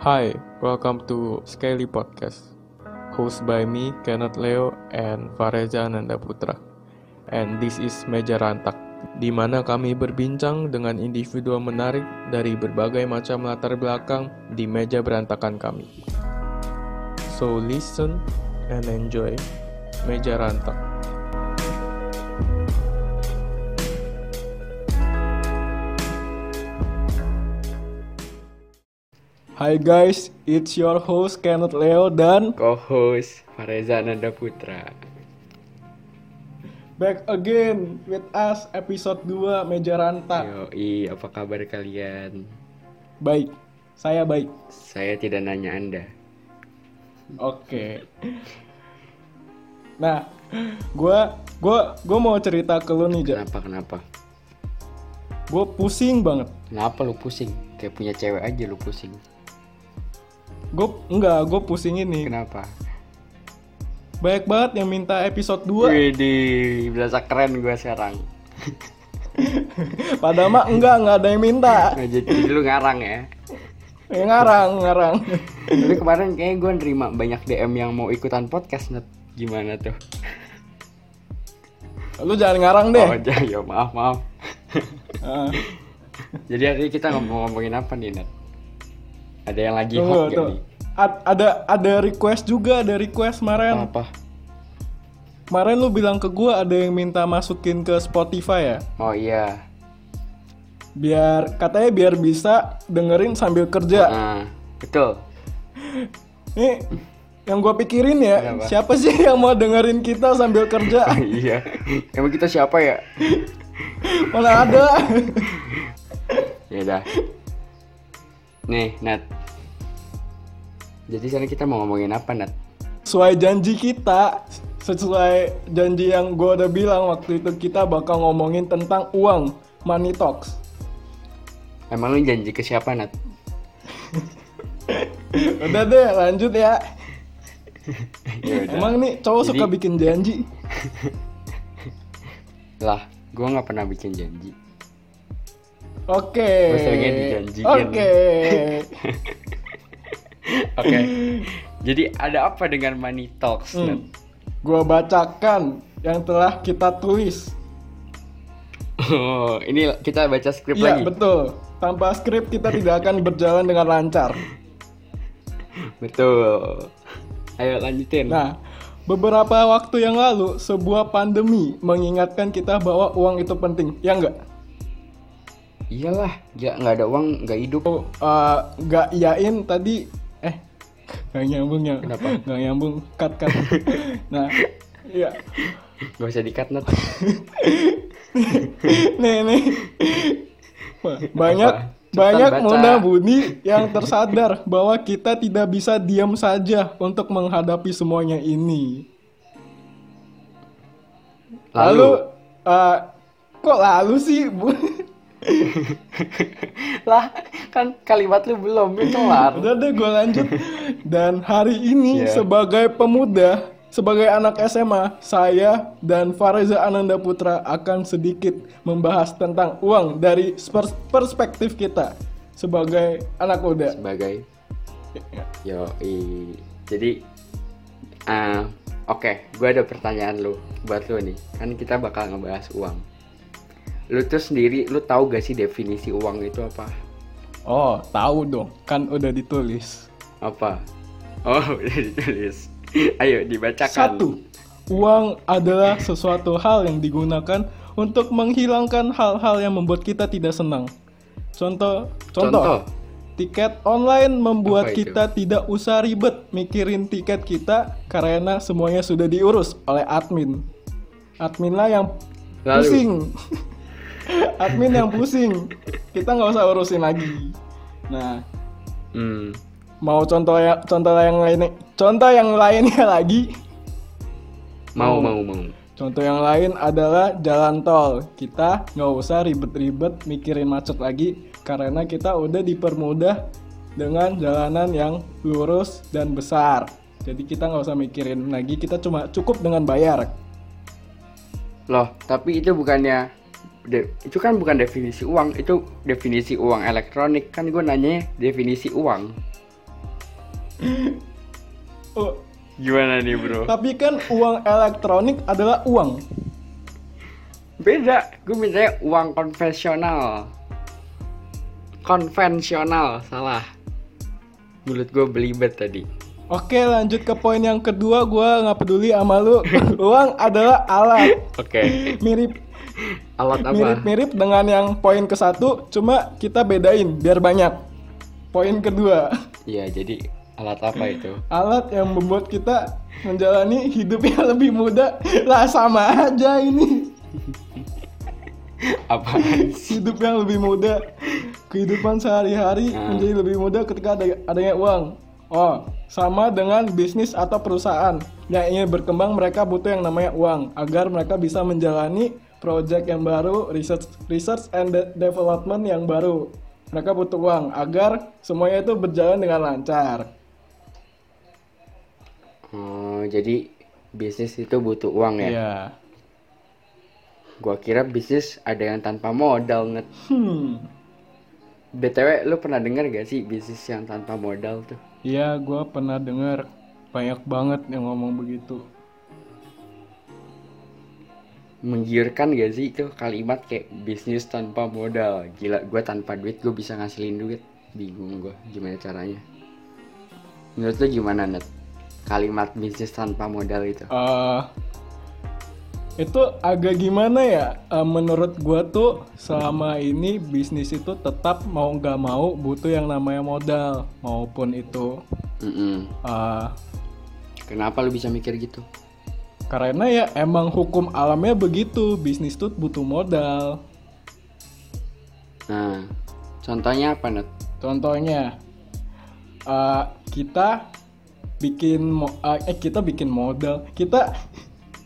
Hi, welcome to Scaly Podcast, hosted by me, Kenneth Leo, and Fareza Nanda Putra. And this is Meja Rantak, di mana kami berbincang dengan individu menarik dari berbagai macam latar belakang di meja berantakan kami. So listen and enjoy Meja Rantak. Hai guys, it's your host Kenneth Leo dan co-host Fareza Nanda Putra. back again with us episode 2 Meja Rantak. Yoi, apa kabar kalian? Baik, saya baik. Saya tidak nanya Anda. Oke. Nah, gua gua gua mau cerita ke lu nih, Ja. Kenapa kenapa? Gua pusing banget. Kenapa lu pusing? Kayak punya cewek aja lu pusing. Gue enggak, gue pusing ini. Kenapa? Banyak banget yang minta episode 2. Widih, berasa keren gue sekarang. Padahal mah enggak, enggak ada yang minta. Nah, jadi lu ngarang ya. Ya, ngarang, ngarang. Tapi kemarin kayaknya gue nerima banyak DM yang mau ikutan podcast net. Gimana tuh? Lu jangan ngarang deh. Oh, ya maaf maaf. Ah, Jadi hari ini kita ngomong ngomongin apa nih net? Ada yang lagi tunggu, hot gak nih? Ad- ada ada request juga, ada request kemarin. Apa? Kemarin lu bilang ke gua ada yang minta masukin ke Spotify ya. Oh iya. Biar katanya biar bisa dengerin sambil kerja. Nah, betul. Nih yang gua pikirin ya, Kenapa? siapa sih yang mau dengerin kita sambil kerja? iya. Emang kita siapa ya? Mana ada? Ya udah. Nih, Nat. Jadi sana kita mau ngomongin apa, Nat? sesuai janji kita, sesuai janji yang gua udah bilang waktu itu kita bakal ngomongin tentang uang, money talks. Emang lu janji ke siapa, Nat? Udah deh, lanjut ya. Ya. Emang nih cowok Jadi- suka bikin janji. Lah, gua nggak pernah bikin janji. Oke. Oke. Oke. Jadi ada apa dengan money talks? Hmm. Gua bacakan yang telah kita tulis. Oh, ini kita baca skrip Iya, lagi. betul. Tanpa skrip kita tidak akan berjalan dengan lancar. Betul. Ayo lanjutin. Nah, beberapa waktu yang lalu sebuah pandemi mengingatkan kita bahwa uang itu penting. Ya enggak? Iyalah, ya nggak ada uang nggak hidup. Oh, eh, nggak iyain tadi eh nggak nyambung ya Kenapa? nggak nyambung cut cut nah iya Gak usah dikat, Nat. nih nih banyak Apa? Banyak baca. muda budi yang tersadar bahwa kita tidak bisa diam saja untuk menghadapi semuanya ini lalu, eh, kok lalu sih bu lah kan kalimat lu belum itu kelar. Udah deh gue lanjut. Dan hari ini Iya. sebagai pemuda Sebagai anak SMA Saya dan Fareza Ananda Putra Akan sedikit membahas tentang uang Dari pers- perspektif kita Sebagai anak muda. Sebagai? Yo jadi ah oke gue ada pertanyaan lu buat lu nih. Kan kita bakal ngebahas uang lu tuh sendiri lu tahu gak sih definisi uang itu apa? Oh tahu dong. Kan udah ditulis. Apa? Oh udah ditulis. Ayo dibacakan. Satu Uang adalah sesuatu hal yang digunakan Untuk menghilangkan hal-hal yang membuat kita tidak senang. Contoh Contoh, contoh. Tiket online membuat kita tidak usah ribet mikirin tiket kita karena semuanya sudah diurus oleh admin. Admin lah yang Lalu? pusing. admin yang pusing. Kita nggak usah urusin lagi. Nah, hmm mau contoh ya contoh yang lain contoh yang lainnya lagi. mau mau mau Contoh yang lain adalah jalan tol. Kita nggak usah ribet-ribet mikirin macet lagi karena kita udah dipermudah dengan jalanan yang lurus dan besar. Jadi kita nggak usah mikirin lagi, kita cuma cukup dengan bayar. loh tapi itu bukannya de- itu kan bukan definisi uang itu definisi uang elektronik kan gue nanya definisi uang Oh, Gimana nih bro? tapi kan uang elektronik adalah uang. Beda, gue mintanya uang konvensional. Konvensional, salah. Mulut gue belibet tadi. Oke, lanjut ke poin yang kedua. Gua nggak peduli sama lu. uang adalah alat. Oke, Mirip alat apa? mirip-mirip dengan yang poin ke satu, cuma kita bedain biar banyak. Poin kedua, Iya, jadi alat apa itu? alat yang membuat kita menjalani hidup yang lebih mudah. Lah sama aja ini. Apa? Hidup yang lebih mudah. Kehidupan sehari-hari Hmm. menjadi lebih mudah ketika ada adanya uang. Oh, sama dengan bisnis atau perusahaan yang ingin berkembang mereka butuh yang namanya uang agar mereka bisa menjalani project yang baru, research research and de- development yang baru. Mereka butuh uang agar semuanya itu berjalan dengan lancar. Oh, jadi bisnis itu butuh uang ya? Iya. Gua kira bisnis ada yang tanpa modal net. Hmm. BTW, lu pernah dengar gak sih bisnis yang tanpa modal tuh? Iya, gua pernah dengar banyak banget yang ngomong begitu. Menggiurkan gak sih itu kalimat kayak bisnis tanpa modal? Gila, gua tanpa duit gue bisa ngasilin duit. Bingung gua gimana caranya. Menurut lu gimana net? Kalimat bisnis tanpa modal itu? eh itu agak gimana ya Eh, menurut gua tuh selama ini bisnis itu tetap mau nggak mau butuh yang namanya modal maupun itu Mm-mm. eh, Kenapa lu bisa mikir gitu? Karena ya emang hukum alamnya begitu. Bisnis tuh butuh modal. Nah, contohnya apa net? contohnya eh, kita bikin mo- eh eh, kita bikin modal. Kita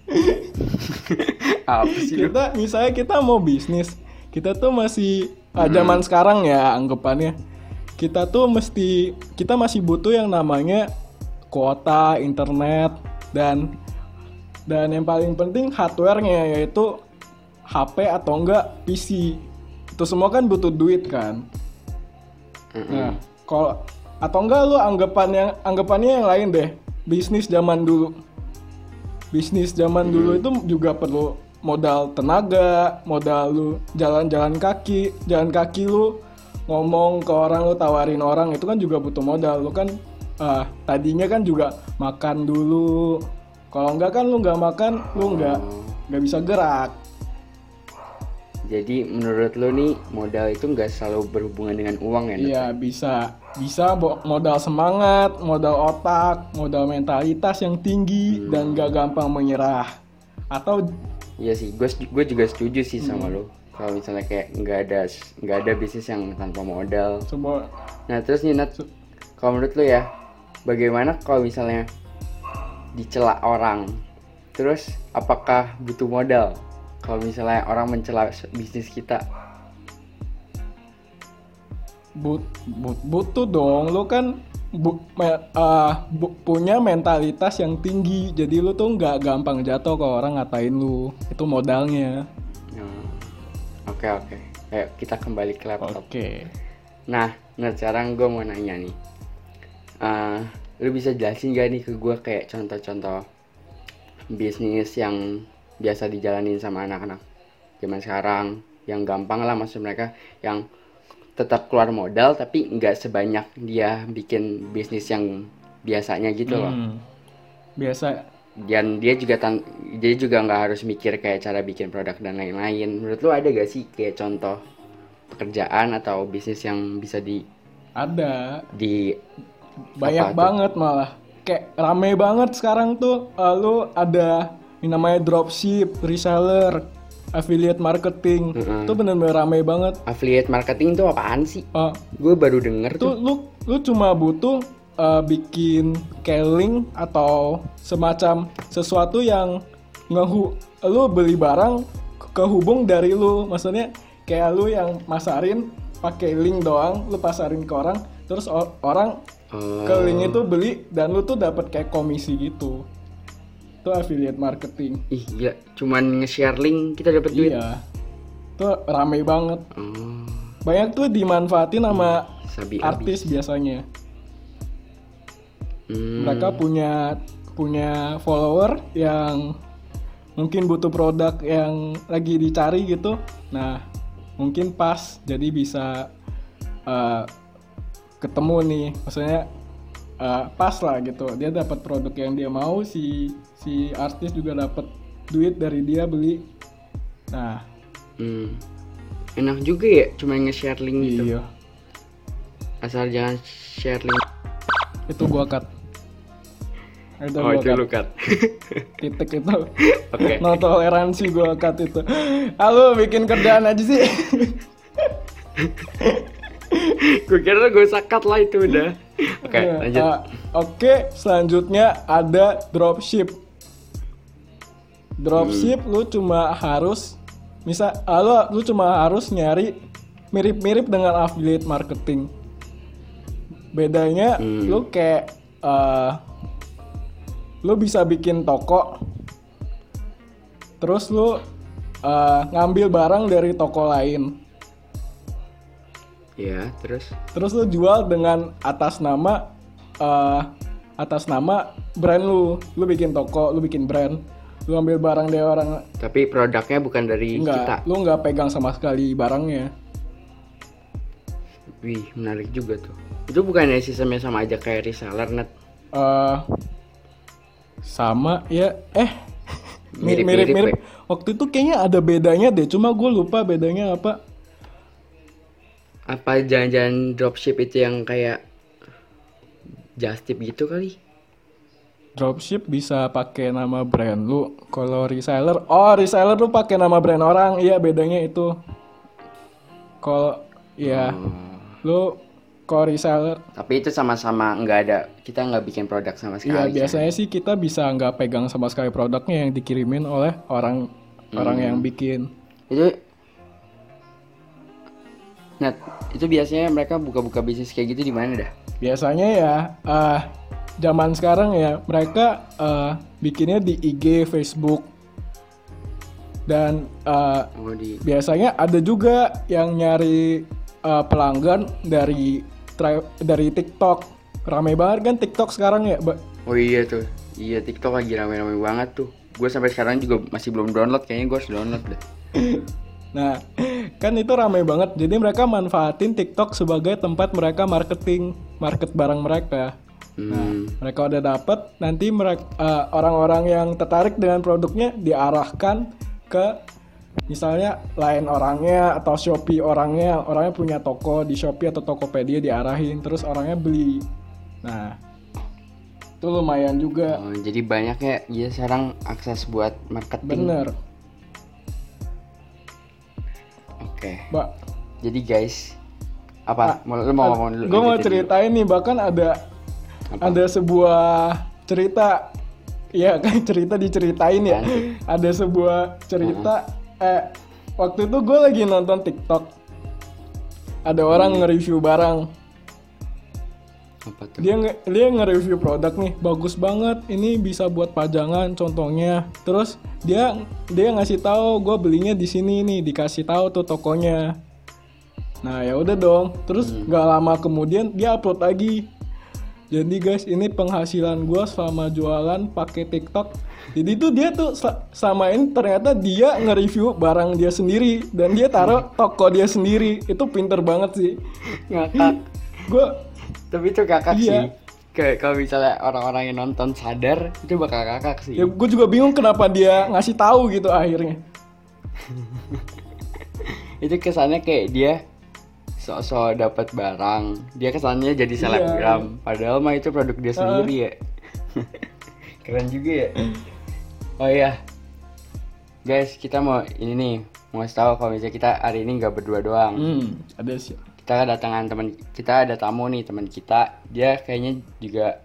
Apa sih lu? kita misalnya kita mau bisnis kita tuh masih ah, zaman sekarang ya anggapannya. Kita tuh mesti kita masih butuh yang namanya kuota internet dan dan yang paling penting hardwarenya yaitu HP atau enggak PC itu semua kan butuh duit kan Mm-mm. nah kalau atau enggak lu anggapan yang anggapannya yang lain deh bisnis zaman dulu bisnis zaman dulu itu juga perlu modal tenaga, modal lu jalan-jalan kaki, jalan kaki lu ngomong ke orang lu tawarin orang itu kan juga butuh modal. Lu kan ah, tadinya kan juga makan dulu. Kalau enggak kan lu nggak makan, lu nggak nggak bisa gerak. Jadi menurut lu nih modal itu nggak selalu berhubungan dengan uang ya? Iya bisa bisa modal semangat, modal otak, modal mentalitas yang tinggi dan gak gampang menyerah. Atau Iya sih, gue gue juga setuju sih sama lu. Kalau misalnya kayak nggak ada nggak ada bisnis yang tanpa modal. coba Nah terus nih Nat, kalau menurut lu ya, bagaimana kalau misalnya dicela orang, terus apakah butuh modal? Kalau misalnya orang mencela bisnis kita, but, but- butuh dong. Lu kan bu- me- ah, bu- punya mentalitas yang tinggi. Jadi lu tuh nggak gampang jatuh ke orang ngatain lu. Itu modalnya. Hmm, oke oke, Ayo kita kembali ke laptop. oke. Nah, nah sekarang gue mau nanya nih, Eh, lu bisa jelasin gak nih ke gue kayak contoh-contoh bisnis yang biasa dijalanin sama anak-anak zaman sekarang, yang gampang lah maksud mereka, yang tetap keluar modal tapi nggak sebanyak dia bikin bisnis yang biasanya gitu loh. Hmm. biasa Dan dia juga tan dia juga nggak harus mikir kayak cara bikin produk dan lain-lain. Menurut lu ada gak sih kayak contoh pekerjaan atau bisnis yang bisa di ada di banyak Apa tuh? banget malah kayak rame banget sekarang tuh eh, lu ada yang namanya dropship reseller affiliate marketing Mm-mm. itu bener-bener rame banget affiliate marketing itu apaan sih? Eh, Gue baru denger itu tuh. lu lu cuma butuh uh, bikin kayak link atau semacam sesuatu yang ngehu lu beli barang ke- kehubung dari lu maksudnya kayak lu yang masarin pakai link doang lu pasarin ke orang terus orang Oh, ke link itu beli dan lu tuh dapat kayak komisi gitu. Itu affiliate marketing. Ih gila, cuman nge-share link kita dapat duit. iya. Itu rame banget. Oh, banyak tuh dimanfaatin sama sabi abis. artis biasanya. Hmm. mereka punya punya follower yang mungkin butuh produk yang lagi dicari gitu. Nah mungkin pas jadi bisa eh, ketemu nih maksudnya eh, pas lah gitu dia dapat produk yang dia mau si si artis juga dapat duit dari dia beli nah Hmm. Enak juga ya cuma nge-share link gitu. iya Asal jangan share link. itu gua cut itu Oh, gua itu cut lu cut. titik itu Oke. no toleransi gue cut itu halo bikin kerjaan aja sih Gue kira gue sakat lah itu udah. Oke, Ya, lanjut. ah, oke selanjutnya ada dropship dropship Hmm. lu cuma harus misal halo lu cuma harus nyari mirip-mirip dengan affiliate marketing bedanya Hmm. lu kayak eh, lu bisa bikin toko terus lu eh, ngambil barang dari toko lain Ya, terus? Terus lu jual dengan atas nama eh, atas nama brand lu. Lu bikin toko lu bikin brand lu ambil barang dari orang. Tapi produknya bukan dari kita. enggak lu nggak pegang sama sekali barangnya. Wih, menarik juga tuh. Itu bukannya sistemnya sama aja kayak reseller net. eh sama ya. Eh mi- Mirip-mirip, mirip-mirip waktu itu kayaknya ada bedanya deh. Cuma gue lupa bedanya apa Apa jangan-jangan dropship itu yang kayak just tip gitu kali? dropship bisa pakai nama brand lu kalau reseller oh reseller lu pakai nama brand orang iya bedanya itu kalau ya Oh. lu kalau reseller Tapi itu sama-sama nggak ada. Kita nggak bikin produk sama sekali. Iya kan? biasanya sih kita bisa nggak pegang sama sekali produknya yang dikirimin oleh orang orang yang bikin. Itu Net, itu biasanya mereka buka-buka bisnis kayak gitu di mana dah? Biasanya ya eh zaman sekarang ya mereka eh, bikinnya di IG, Facebook dan eh, Oh di biasanya ada juga yang nyari eh, pelanggan dari dari TikTok. Rame banget kan TikTok sekarang ya, Mbak? Oh iya tuh. Iya TikTok lagi rame-rame banget tuh. Gue sampai sekarang juga masih belum download. Kayaknya gue harus download deh. Nah, kan itu ramai banget. Jadi mereka manfaatin TikTok sebagai tempat mereka marketing, market barang mereka. Hmm. Mereka udah dapet, nanti mereka orang-orang yang tertarik dengan produknya diarahkan ke misalnya lain orangnya atau Shopee orangnya, orangnya punya toko di Shopee atau Tokopedia diarahin, terus orangnya beli. Nah, itu lumayan juga. Oh, jadi banyak ya. Iya sekarang akses buat marketing. Bener, Oke. Mbak. Jadi guys, apa? Mau lu mau ngomong dulu? Gue mau lanjutin dulu. ceritain nih, bahkan ada Apa? ada sebuah cerita Iya kan cerita diceritain ya Apaan ada sebuah cerita eh waktu itu gue lagi nonton TikTok ada orang nge-review barang? Dia nge dia nge-review produk nih bagus banget ini bisa buat pajangan contohnya. Terus dia dia ngasih tahu gue belinya di sini nih dikasih tahu tuh tokonya. Nah ya udah dong. Terus nggak lama kemudian dia upload lagi. Jadi guys ini penghasilan gue selama jualan pakai TikTok. Jadi tuh dia tuh sa- samain ternyata dia nge-review barang dia sendiri dan dia taruh toko dia sendiri. Itu pinter banget sih. Ngakak. gue Tapi itu kakak Iya. sih. Kayak kalau misalnya orang-orang yang nonton sadar, itu bakal kakak sih. Ya gue juga bingung kenapa dia ngasih tahu gitu akhirnya. itu kesannya kayak dia sok-sok dapat barang dia kesannya jadi selebgram padahal mah itu produk dia sendiri ya keren juga ya oh iya guys kita mau ini nih mau tahu kalau misalnya kita hari ini nggak berdua doang Hmm, ada sih. Kita kedatangan teman kita ada tamu nih teman kita dia kayaknya juga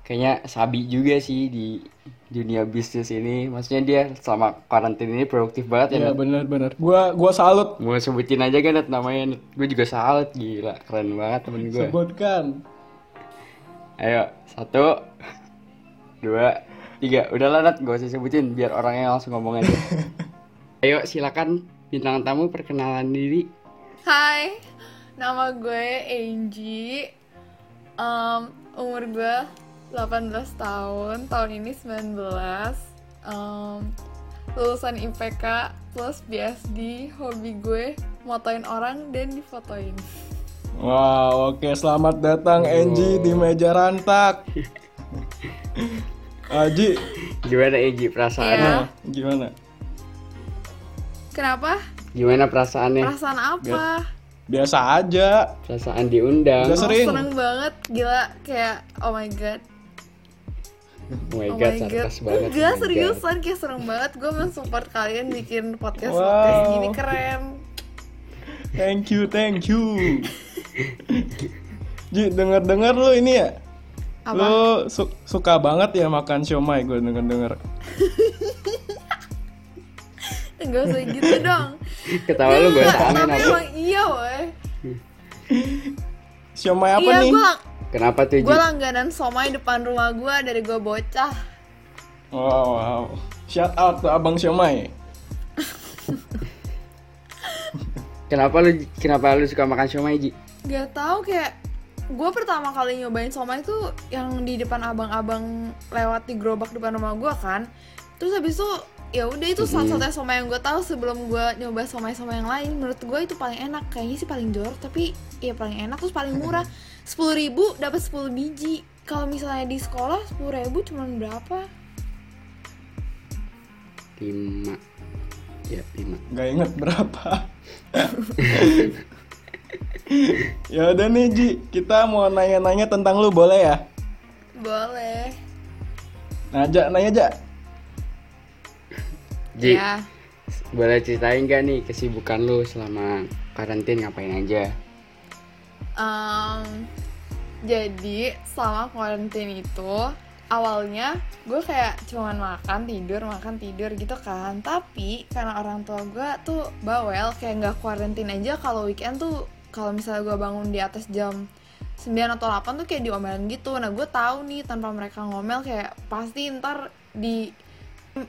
kayaknya sabi juga sih di dunia bisnis ini maksudnya dia selama karantina ini produktif banget ya Ya Nat? benar-benar. Gua gua salut mau sebutin aja kan Nat, namanya Nat? gue juga salut gila keren banget temen gue sebutkan. ayo satu dua tiga udah lah Nat gak usah sebutin biar orangnya langsung ngomong aja ayo silakan bintang tamu perkenalan diri Hai, nama gue Angie. Em, umur gue 18 tahun, tahun ini 19 um, Lulusan IPK plus BSD Hobi gue motoin orang dan difotoin Wow, oke selamat datang Enji di meja rantak. Aji, Gimana Eji perasaannya? Iya. gimana? Kenapa? Gimana perasaannya? Perasaan apa? Biasa aja. Perasaan diundang. Udah Oh, sering. seneng banget, gila Kayak oh my god Oh my Oh god, my god, sarkas banget. enggak oh seriusan kayak serem banget Gue mensupport kalian bikin podcast Wow. podcast gini keren Thank you, thank you. Ji, denger-denger lu ini ya? Apa? Lu su- suka banget ya makan siomay gue denger-denger. Enggak usah gitu dong. Ketawa lu gue Tapi apa? emang iya weh Siomay apa Iya nih? gue Kenapa tuh Ji? gue langganan somai depan rumah gue dari gue bocah Wow, wow. Shout out to Abang Siomay. Kenapa lu kenapa lu suka makan siomay Ji? Gak tau kayak gue pertama kali nyobain somai tuh yang di depan abang-abang lewat di gerobak depan rumah gue kan terus habis itu ya udah itu satu-satunya somai yang gue tahu sebelum gue nyoba somai-somai yang lain menurut gue itu paling enak kayaknya sih paling jorok tapi ya paling enak terus paling murah sepuluh ribu dapat 10 biji kalau misalnya di sekolah sepuluh ribu cuma berapa Lima. Ya, lima. Gak inget berapa. ya udah nih Ji, kita mau nanya-nanya tentang lu boleh ya? boleh Nanya, nanya aja. Ji, ya. boleh ceritain gak nih kesibukan lu selama karantin? Ngapain aja? Em, jadi selama karantin itu awalnya gue kayak cuman makan tidur makan tidur gitu kan. Tapi karena orang tua gue tuh bawel kayak nggak karantin aja kalau weekend tuh kalau misalnya gue bangun di atas jam 9 atau 8 tuh kayak diomelin gitu. Nah gue tahu nih tanpa mereka ngomel kayak pasti ntar di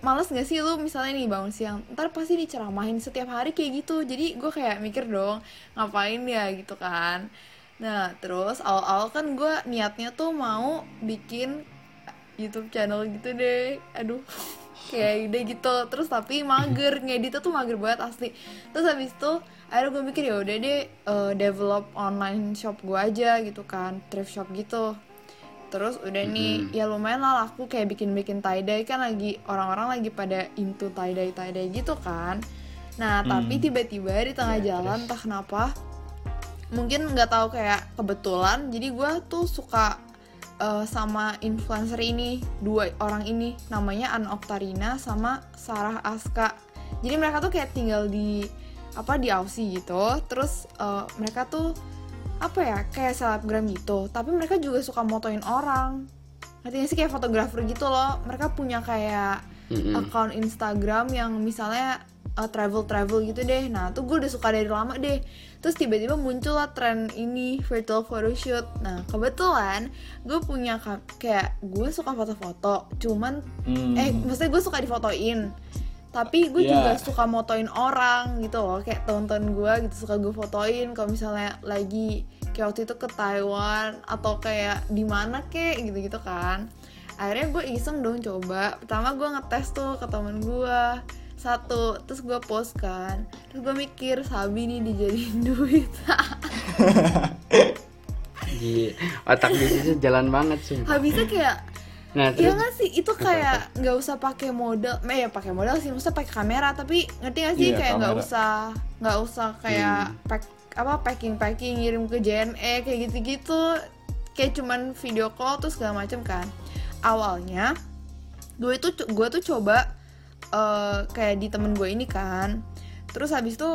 males gak sih lu misalnya nih bangun siang ntar pasti diceramahin setiap hari kayak gitu. Jadi gue kayak mikir dong ngapain ya gitu kan. Nah terus awal-awal kan gue niatnya tuh mau bikin YouTube channel gitu deh. Aduh kayak ide gitu. Terus tapi mager ngeditnya tuh mager banget asli. Terus habis itu akhirnya gue mikir ya udah deh eh, develop online shop gue aja gitu kan thrift shop gitu terus udah nih ya lumayan lah laku kayak bikin-bikin tie dye kan lagi orang-orang lagi pada into tie dye tie dye gitu kan. Nah tapi tiba-tiba di tengah jalan entah kenapa mungkin nggak tahu kayak kebetulan jadi gue tuh suka eh, sama influencer ini dua orang ini namanya An Oktarina sama Sarah Aska. Jadi mereka tuh kayak tinggal di apa di Aussie gitu terus eh, mereka tuh apa ya kayak selebgram gitu. Tapi mereka juga suka motoin orang. Ngerti gak sih? Kayak fotografer gitu loh. Mereka punya kayak Mm-mm. account Instagram yang misalnya travel travel gitu deh. Nah tuh gue udah suka dari lama deh. Terus tiba-tiba muncul lah tren ini virtual photoshoot. Nah kebetulan gue punya ka- kayak gue suka foto-foto. Cuman Hmm. eh maksudnya gue suka difotoin tapi gue Iya. juga suka motoin orang gitu loh. Kayak teman-teman gue gitu suka gue fotoin. Kalau misalnya lagi kayak waktu itu ke Taiwan atau kayak di mana kek gitu gitu kan. Akhirnya gue iseng dong coba. Pertama gue ngetes tuh ke temen gue. Satu terus gue post kan. Terus gue mikir sabi nih dijadiin duit. Ji, otak bisnisnya jalan banget sumpah. habisnya kayak Nah, Iya nggak sih? Itu kayak nggak usah pakai modal, eh ya pakai modal sih, maksudnya pakai kamera tapi ngerti nggak sih? Iya, kayak nggak usah nggak usah kayak pack apa packing packing ngirim ke JNE kayak gitu gitu kayak cuman video call terus segala macem kan. Awalnya gue itu gue tuh coba eh, kayak di temen gue ini kan. Terus habis itu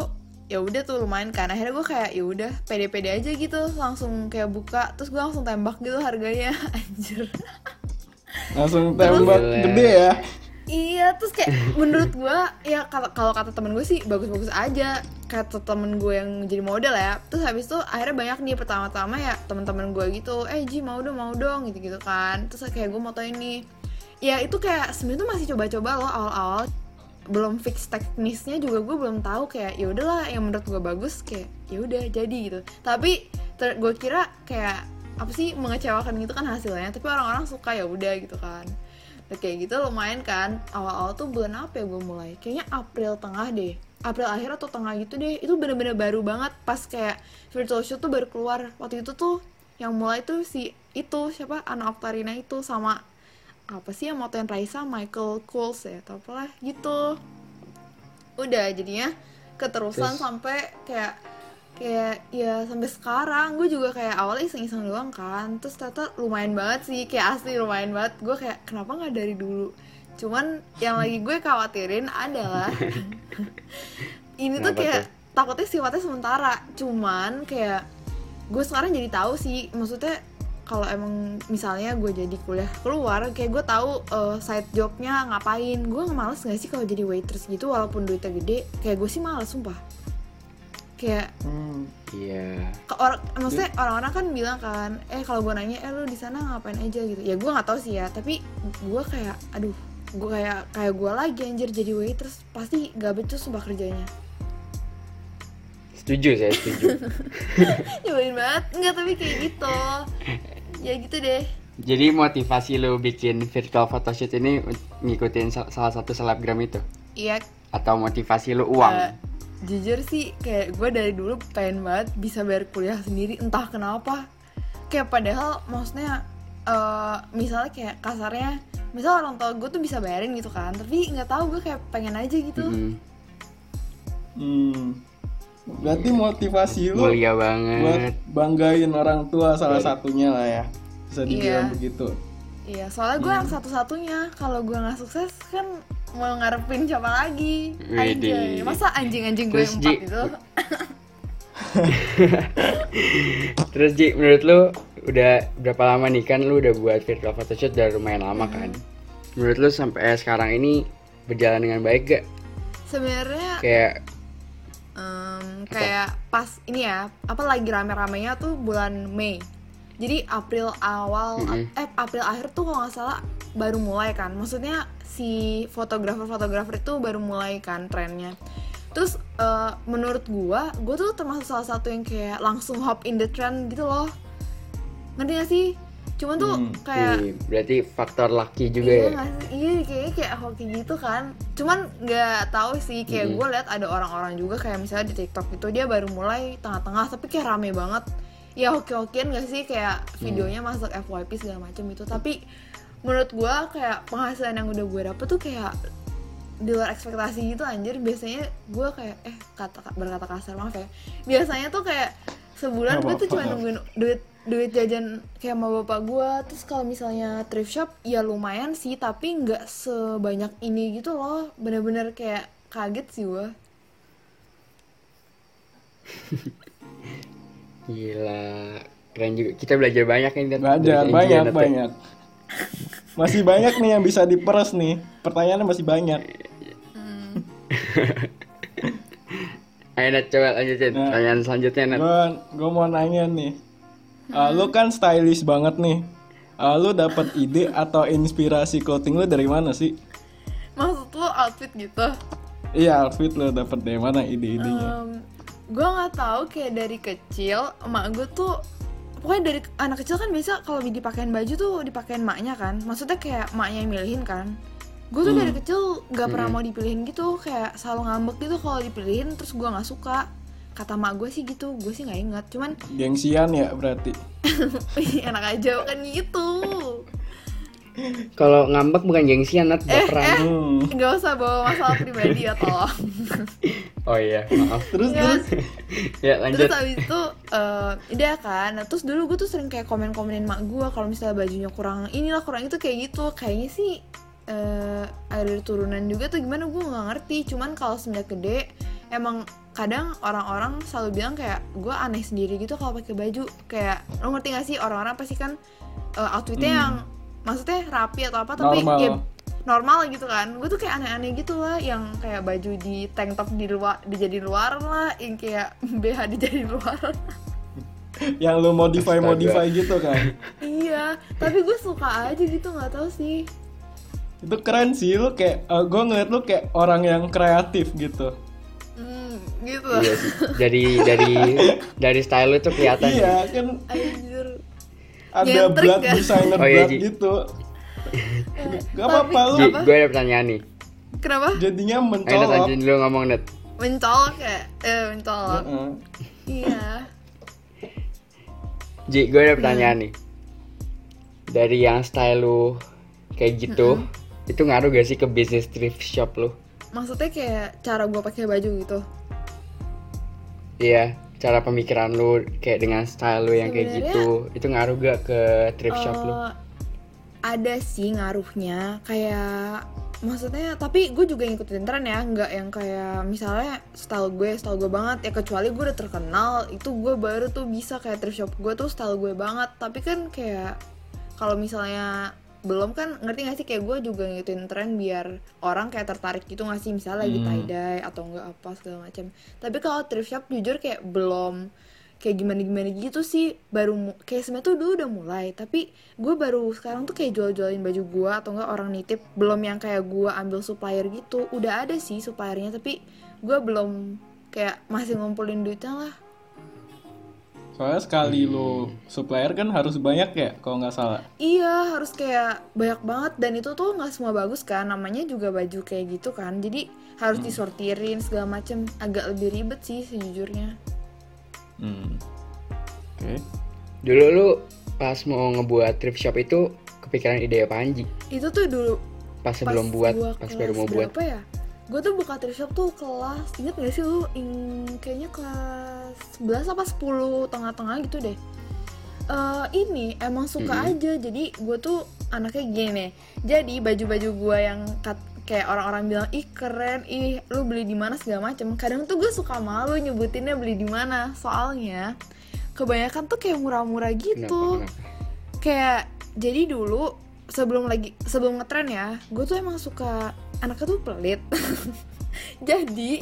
ya udah tuh lumayan kan. Akhirnya gue kayak ya udah pede-pede aja gitu. Langsung kayak buka terus gue langsung tembak gitu harganya. Anjir Langsung tembak gede ya. Iya, terus kayak menurut gue ya kalau kalau kata temen gue sih bagus-bagus aja kata temen gue yang jadi model ya. Terus habis itu akhirnya banyak nih pertama-tama ya teman-teman gue gitu, eh Ji mau dong mau dong gitu-gitu kan. Terus kayak gue moto ini, ya itu kayak sebenarnya tuh masih coba-coba loh awal-awal belum fix teknisnya juga gue belum tahu kayak ya udahlah yang menurut gue bagus kayak ya udah jadi gitu tapi ter- gue kira kayak apa sih mengecewakan gitu kan hasilnya. Tapi orang-orang suka ya udah gitu kan. Nah, kayak gitu lumayan kan. Awal-awal tuh bulan apa ya gue mulai? Kayaknya April tengah deh. April akhir atau tengah gitu deh. Itu bener-bener baru banget. Pas kayak virtual show tuh baru keluar. Waktu itu tuh yang mulai tuh si itu siapa? Ana Oktarina itu sama apa sih yang motoin Raisa? Michael Kowals ya atau apalah gitu. Udah jadinya keterusan Terus? sampai kayak kayak ya sampai sekarang. Gue juga kayak awalnya iseng-iseng doang kan. Terus ternyata lumayan banget sih. Kayak asli lumayan banget. Gue kayak kenapa nggak dari dulu? Cuman yang lagi gue khawatirin adalah ini tuh kayak tuh? takutnya sifatnya sementara. Cuman kayak gue sekarang jadi tahu sih. Maksudnya kalau emang misalnya gue jadi kuliah keluar kayak gue tahu eh, side jobnya ngapain. Gue males gak sih kalau jadi waitress gitu walaupun duitnya gede? Kayak gue sih males sumpah kayak Hmm. Iya. ke orang maksudnya orang-orang kan bilang kan eh kalau gue nanya eh lu di sana ngapain aja gitu ya gue nggak tahu sih ya tapi gue kayak aduh gue kayak kayak gue lagi anjir jadi waitress pasti gak becus sumpah kerjanya Setuju saya setuju. nyebelin banget nggak tapi kayak gitu ya gitu deh Jadi motivasi lu bikin virtual photoshoot ini ngikutin sa- salah satu selebgram itu iya atau motivasi lu uang? eh, jujur sih kayak gue dari dulu pengen banget bisa bayar kuliah sendiri entah kenapa kayak padahal maksudnya eh, misalnya kayak kasarnya misal orang tua gue tuh bisa bayarin gitu kan tapi nggak tahu gue kayak pengen aja gitu Mm-mm. Hmm. Berarti motivasi lu Mulia buat banget. banggain orang tua salah satunya lah ya. Bisa dibilang Iya. begitu. Iya, soalnya gue yang satu-satunya. Kalau gue nggak sukses kan mau ngarepin siapa lagi? Widih. masa anjing-anjing gue Terus, yang Ji, empat itu? Terus Ji, menurut lu udah berapa lama nih kan lu udah buat virtual photoshoot udah lumayan lama Hmm. kan? Menurut lu sampai sekarang ini berjalan dengan baik gak? Sebenarnya Kayak em, kayak pas ini ya, apa lagi rame-ramenya tuh bulan Mei. Jadi April awal, Mm-mm. eh April akhir tuh kalau nggak salah baru mulai kan. Maksudnya si fotografer-fotografer itu baru mulai kan trennya. Terus eh, menurut gua, gua tuh termasuk salah satu yang kayak langsung hop in the trend gitu loh. Ngerti gak sih? Cuman tuh Hmm, kayak ih, berarti faktor lucky juga iya ya? nggak sih? iya kayaknya kayak hoki gitu kan cuman nggak tahu sih kayak Mm-mm. gue liat ada orang-orang juga kayak misalnya di TikTok itu dia baru mulai tengah-tengah tapi kayak rame banget ya hoki-hokian gak sih? Kayak videonya masuk FYP segala macam itu. Tapi menurut gue kayak penghasilan yang udah gue dapet tuh kayak di luar ekspektasi gitu anjir. Biasanya gue kayak eh kata berkata kasar maaf ya. Biasanya tuh kayak sebulan gue tuh cuma nungguin duit duit jajan kayak sama bapak gue terus kalau misalnya thrift shop ya lumayan sih tapi nggak sebanyak ini gitu loh. Bener-bener kayak kaget sih gue Gila, keren juga. Kita belajar banyak ini dan Belajar banyak banyak. Masih banyak nih yang bisa diperes nih. Pertanyaannya masih banyak. Ayo Nat, coba lanjutin. Nah. Pertanyaan selanjutnya Nat. Gue gue mau nanya nih. Uh, lu kan stylish banget nih. Uh, lu dapat ide atau inspirasi clothing lu dari mana sih? maksud lo outfit gitu Iya outfit lu dapat dari mana ide-idenya? Gue nggak tahu kayak dari kecil emak gue tuh pokoknya dari anak kecil kan biasa kalau dipakein baju tuh dipakein maknya kan. Maksudnya kayak maknya yang milihin kan. Gue tuh dari kecil nggak pernah mau dipilihin gitu kayak selalu ngambek gitu kalau dipilihin terus gue nggak suka. Kata mak gue sih gitu gue sih nggak ingat cuman Gengsian ya berarti. Ih, enak aja kan gitu Kalau ngambek bukan gengsian Nat, Eh, baperan. Hmm. nggak usah bawa masalah pribadi ya tolong Oh iya, maaf. Terus Ya, terus. Ya lanjut. Terus abis itu eh udah kan, nah, terus dulu gue tuh sering kayak komen-komenin mak gue kalau misalnya bajunya kurang inilah kurang itu kayak gitu, kayaknya sih eh ada dari turunan juga tuh gimana gue nggak ngerti. Cuman kalau semenjak gede emang kadang orang-orang selalu bilang kayak gue aneh sendiri gitu kalau pakai baju kayak lo ngerti gak sih orang-orang pasti kan eh, outfitnya yang maksudnya rapi atau apa tapi Normal. ya normal gitu kan gue tuh kayak aneh-aneh gitu lah yang kayak baju di tank top di luar dijadi luar lah yang kayak BH dijadi luar Yang lu modify modify gitu kan? iya tapi gue suka aja gitu nggak tahu sih Itu keren sih lu kayak. gue ngeliat lu kayak orang yang kreatif gitu. hmm, gitu Iya sih. Dari dari dari style lu tuh kelihatan. Iya kan. anjir ada blood gak? designer Oh, iya, blood gitu gak apa-apa lu gue ada pertanyaan nih. Kenapa? jadinya Ayo Net, mencolok lanjutin dulu ngomong Net. Mencolok ya? Eh, mencolok. Heeh. Iya. Ji, gue ada Hmm. pertanyaan nih. Dari yang style lu kayak gitu, itu ngaruh gak sih ke bisnis thrift shop lu? Maksudnya kayak cara gue pakai baju gitu. Iya, cara pemikiran lu kayak dengan style lu yang kayak Sebenarnya- gitu, itu ngaruh gak ke thrift shop lu? Eh, ada sih ngaruhnya kayak maksudnya tapi gue juga ngikutin tren ya nggak yang kayak misalnya style gue style gue banget ya kecuali gue udah terkenal itu gue baru tuh bisa kayak thrift shop gue tuh style gue banget tapi kan kayak kalau misalnya belum kan ngerti gak sih? Kayak gue juga ngikutin tren biar orang kayak tertarik gitu gak sih? Misalnya lagi Hmm. tie dye atau enggak apa segala macam tapi kalau thrift shop jujur kayak belum kayak gimana gimana gitu sih. Baru kayak sebenarnya tuh dulu udah mulai tapi gue baru sekarang tuh kayak jual-jualin baju gue atau enggak orang nitip belum yang kayak gue ambil supplier gitu. Udah ada sih suppliernya tapi gue belum kayak masih ngumpulin duitnya lah soalnya sekali lu supplier kan harus banyak ya kalau nggak salah. Iya harus kayak banyak banget. Dan itu tuh nggak semua bagus kan namanya juga baju kayak gitu kan. Jadi harus disortirin segala macem. Agak lebih ribet sih sejujurnya. Hmm. oke. Dulu lu pas mau ngebuat thrift shop itu kepikiran ide apa Ji? itu tuh dulu Pas sebelum buat, pas baru mau buat. ya gue tuh buka thrift shop tuh kelas inget gak sih lu Ing- kayaknya kelas 11 apa 10 tengah-tengah gitu deh Eh ini emang suka Mm-mm. aja jadi gue tuh anaknya gini jadi baju-baju gue yang kat- kayak orang-orang bilang ih keren ih lu beli di mana segala macem kadang tuh gue suka malu nyebutinnya beli di mana soalnya kebanyakan tuh kayak murah-murah gitu Kenapa? Kenapa? kayak jadi dulu sebelum lagi sebelum ngetren ya gue tuh emang suka anaknya tuh pelit. Jadi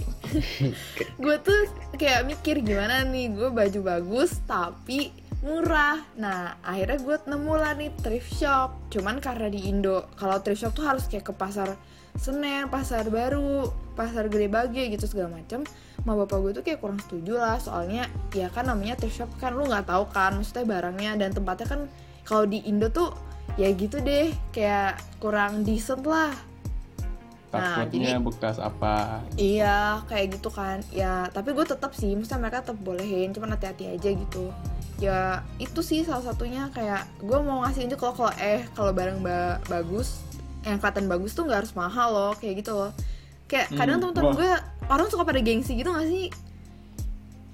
gue tuh kayak mikir gimana nih gue baju bagus tapi murah. Nah akhirnya gue nemu lah nih thrift shop. Cuman karena di Indo kalau thrift shop tuh harus kayak ke pasar Senen, pasar baru, pasar gede bage gitu segala macam. Ma bapak gue tuh kayak kurang setuju lah soalnya ya kan namanya thrift shop kan lu nggak tahu kan maksudnya barangnya dan tempatnya kan kalau di Indo tuh ya gitu deh kayak kurang decent lah Nah, takutnya jadi- bekas apa Iya, kayak gitu kan. Ya, tapi gue tetap sih, maksudnya mereka tetap bolehin, cuman hati-hati aja gitu. Ya, itu sih salah satunya kayak gue mau ngasih aja kalau kalau eh kalau barang ba- bagus, yang kelihatan bagus tuh nggak harus mahal loh, kayak gitu loh. Kayak kadang Hmm, temen-temen wah. gue orang suka pada gengsi gitu gak sih?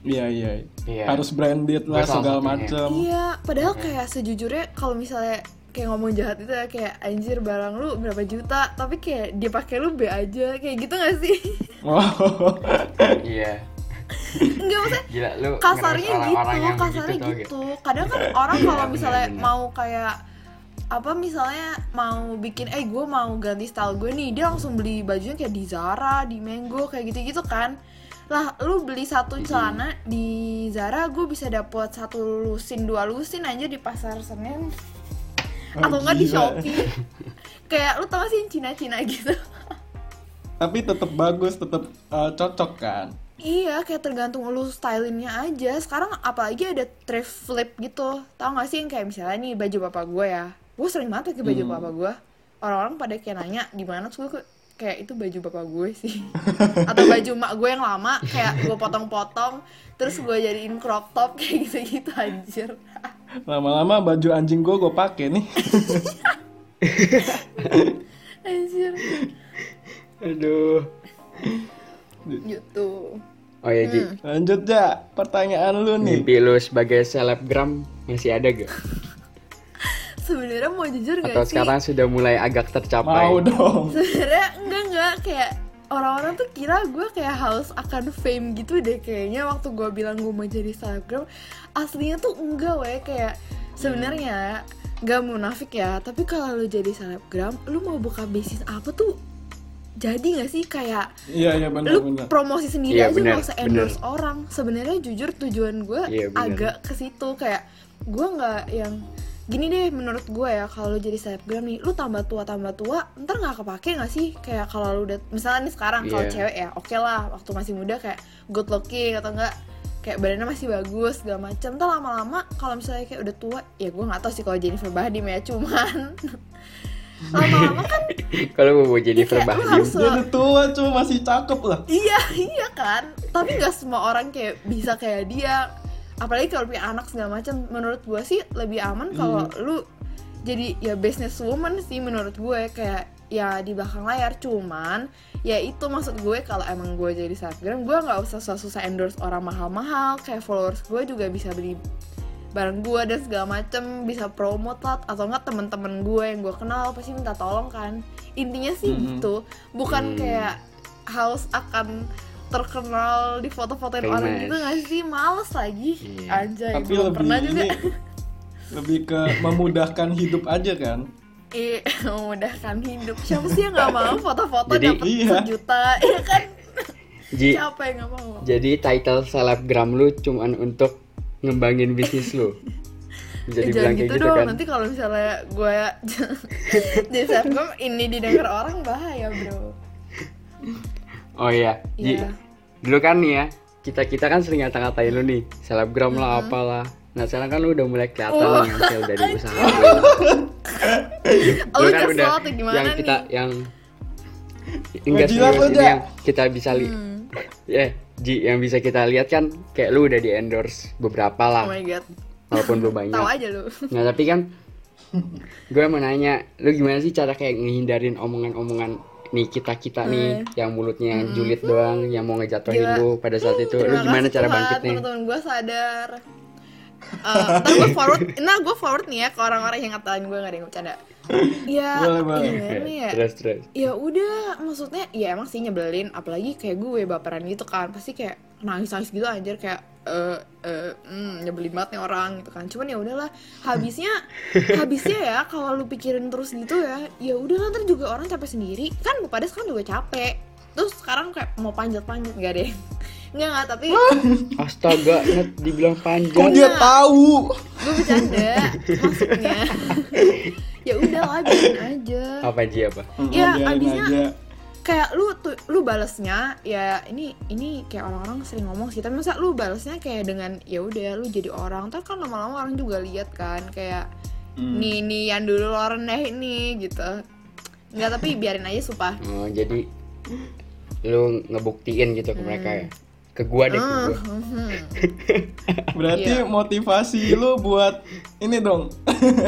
iya iya Iya. harus branded lah segala macem Iya, padahal kayak sejujurnya kalau misalnya kayak ngomong jahat itu ya kayak anjir barang lu berapa juta, tapi kayak dia pakai lu B aja, kayak gitu gak sih? wow Iya. Enggak maksudnya Gila lu kasarnya gitu, orang-orang yang kasarnya tau gitu. Kadang kan orang Iya, kalau misalnya benar-benar. mau kayak apa misalnya mau bikin eh gue mau ganti style gue nih dia langsung beli bajunya kayak di Zara di Mango kayak gitu-gitu kan lah lu beli satu celana di Zara gue bisa dapet satu lusin dua lusin aja di pasar Senen atau enggak di. Shopee kayak lu tau gak sih yang Cina-Cina gitu tapi tetap bagus tetap uh, cocok kan Iya, kayak tergantung lu stylingnya aja. Sekarang apalagi ada thrift flip gitu. Tahu gak sih yang kayak misalnya nih baju bapak gue ya. Gue sering banget pakai baju Hmm. bapak gue. Orang-orang pada kayak nanya di mana terus gue kayak itu baju bapak gue sih. Atau baju mak gue yang lama kayak gue potong-potong terus gue jadiin crop top kayak gitu-gitu anjir. lama-lama baju anjing gue gue pakai nih Anjir. Aduh. Gitu. Oh ya Ji, Hmm. lanjut ya pertanyaan lu nih mimpi lu sebagai selebgram masih ada gak? Sebenarnya mau jujur gak Atau sih? sekarang sudah mulai agak tercapai? mau dong sebenarnya enggak enggak kayak orang-orang tuh kira gue kayak haus akan fame gitu deh kayaknya waktu gue bilang gue mau jadi selebgram aslinya tuh enggak weh. Kayak sebenarnya gak munafik ya tapi kalau lu jadi selebgram lu mau buka bisnis apa tuh jadi gak sih? Kayak iya iya benar lu benar. promosi sendiri Iya, aja bener, gak usah endorse orang. Sebenarnya jujur tujuan gue Iya, bener. agak ke situ kayak gue nggak yang gini deh menurut gue ya kalau lu jadi selebgram nih lu tambah tua tambah tua ntar nggak kepake nggak sih? Kayak kalau lu udah misalnya nih sekarang kalau Iya. cewek ya oke lah waktu masih muda kayak good looking atau enggak kayak badannya masih bagus segala macam tuh lama-lama kalau misalnya kayak udah tua ya gue nggak tahu sih kalau Jennifer Bahdim ya cuman lama-lama kan Kalau mau jadi Iya, lu Bahdim, harus Dia udah tua cuma masih cakep lah. iya iya kan? Tapi nggak semua orang kayak bisa kayak dia apalagi kalau punya anak segala macam menurut gue sih lebih aman kalau lu jadi ya business woman sih menurut gue kayak ya di belakang layar. Cuman ya itu maksud gue kalau emang gue jadi selebgram gue nggak usah susah-susah endorse orang mahal-mahal. Kayak followers gue juga bisa beli barang gue dan segala macem bisa promote lah. Atau enggak temen-temen gue yang gue kenal pasti minta tolong kan. Intinya sih Mhm. gitu. Bukan Hmm. kayak haus akan terkenal di foto-fotoin orang Famous. gitu nggak sih males lagi Iya. anjay Tapi belum lebih pernah juga ini lebih ke memudahkan hidup aja kan. eh memudahkan hidup siapa sih yang nggak mau foto-foto Jadi- dapat Iya. sejuta ya kan Ji, siapa yang nggak mau jadi title selebgram lu cuman untuk ngembangin bisnis lu. Bisa Eh, dibilang jangan gitu gitu dong kan. nanti kalau misalnya gue di selebgram ini didengar orang bahaya bro Oh iya, Ji. Iya. Dulu kan nih ya, kita-kita kan sering ngata-ngatain lu nih, selebgram lah apalah. Nah sekarang kan lu udah mulai kelihatan Oh. nih hasil dari usaha lu. Oh, Lu lu kan udah yang kita nih? yang enggak serius lu, ini yang kita bisa lihat Hmm. ya Ji yang bisa kita lihat kan kayak lu udah di endorse beberapa lah oh my god walaupun belum banyak tahu aja lu nah tapi kan gue mau nanya lu gimana sih cara kayak ngehindarin omongan-omongan nih kita kita nih yang mulutnya yang julid doang yang mau ngejatuhin Hmm. Gila. lu pada saat itu. Lu Terima gimana kasih cara bangkitnya? teman-teman gue sadar. Eh, ntar gue forward nah gue forward nih ya ke orang-orang yang ngatain gue gak ada yang bercanda. Ya Boleh, boleh. gimana ya. terus terus. Ya udah maksudnya ya emang sih nyebelin apalagi kayak gue baperan gitu kan. Pasti kayak nangis nangis gitu anjir kayak eh eh hmm, nyebelin banget nih orang gitu kan. Cuman ya udahlah habisnya habisnya ya kalau lu pikirin terus gitu ya ya udah ntar juga orang capek sendiri. Kan gue pada sekarang juga capek. Terus sekarang kayak mau panjat panjat gak deh nggak nggak tapi astaga net dibilang Kok panjang dia tahu? gue bercanda maksudnya. Ya udah lah biarin aja. Apa Ji apa? Ya, abisnya- aja. Kayak lu tuh lu balesnya ya ini ini kayak orang-orang sering ngomong sih tapi masa lu balesnya kayak dengan ya udah lu jadi orang ntar kan lama-lama orang juga lihat kan kayak Hmm. nih nih yang dulu lo rendah ini gitu nggak tapi biarin aja sumpah oh jadi lu ngebuktiin gitu ke mereka Hmm. ya ke gua deh ke Ah, gua. Berarti Iya. motivasi lu buat ini dong.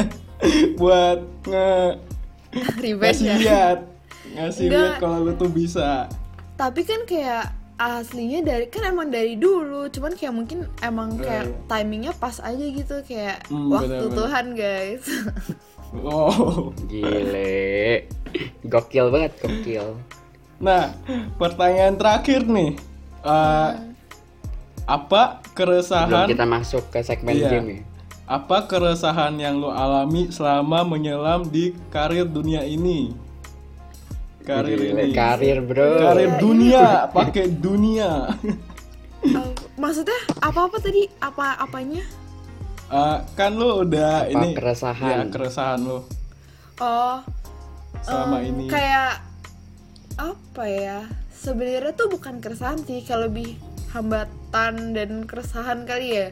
buat nge revenge ya lihat, ngasih lihat kalau lu tuh bisa. tapi kan kayak aslinya dari kan emang dari dulu cuman kayak mungkin emang kayak Iya. timingnya pas aja gitu kayak Hmm, waktu bener-bener. Tuhan guys Oh. gile gokil banget gokil Nah, pertanyaan terakhir nih. Eh, apa keresahan kita masuk ke segmen Iya. game ya apa keresahan yang lu alami selama menyelam di karir dunia ini? Karir ini. karir bro Karir dunia, pakai dunia. Eh, maksudnya apa apa tadi apa apanya Eh, kan lu udah Apa ini keresahan? ya, keresahan lu oh selama em, ini. kayak apa ya sebenarnya tuh bukan keresahan sih kalau lebih hambatan dan keresahan kali ya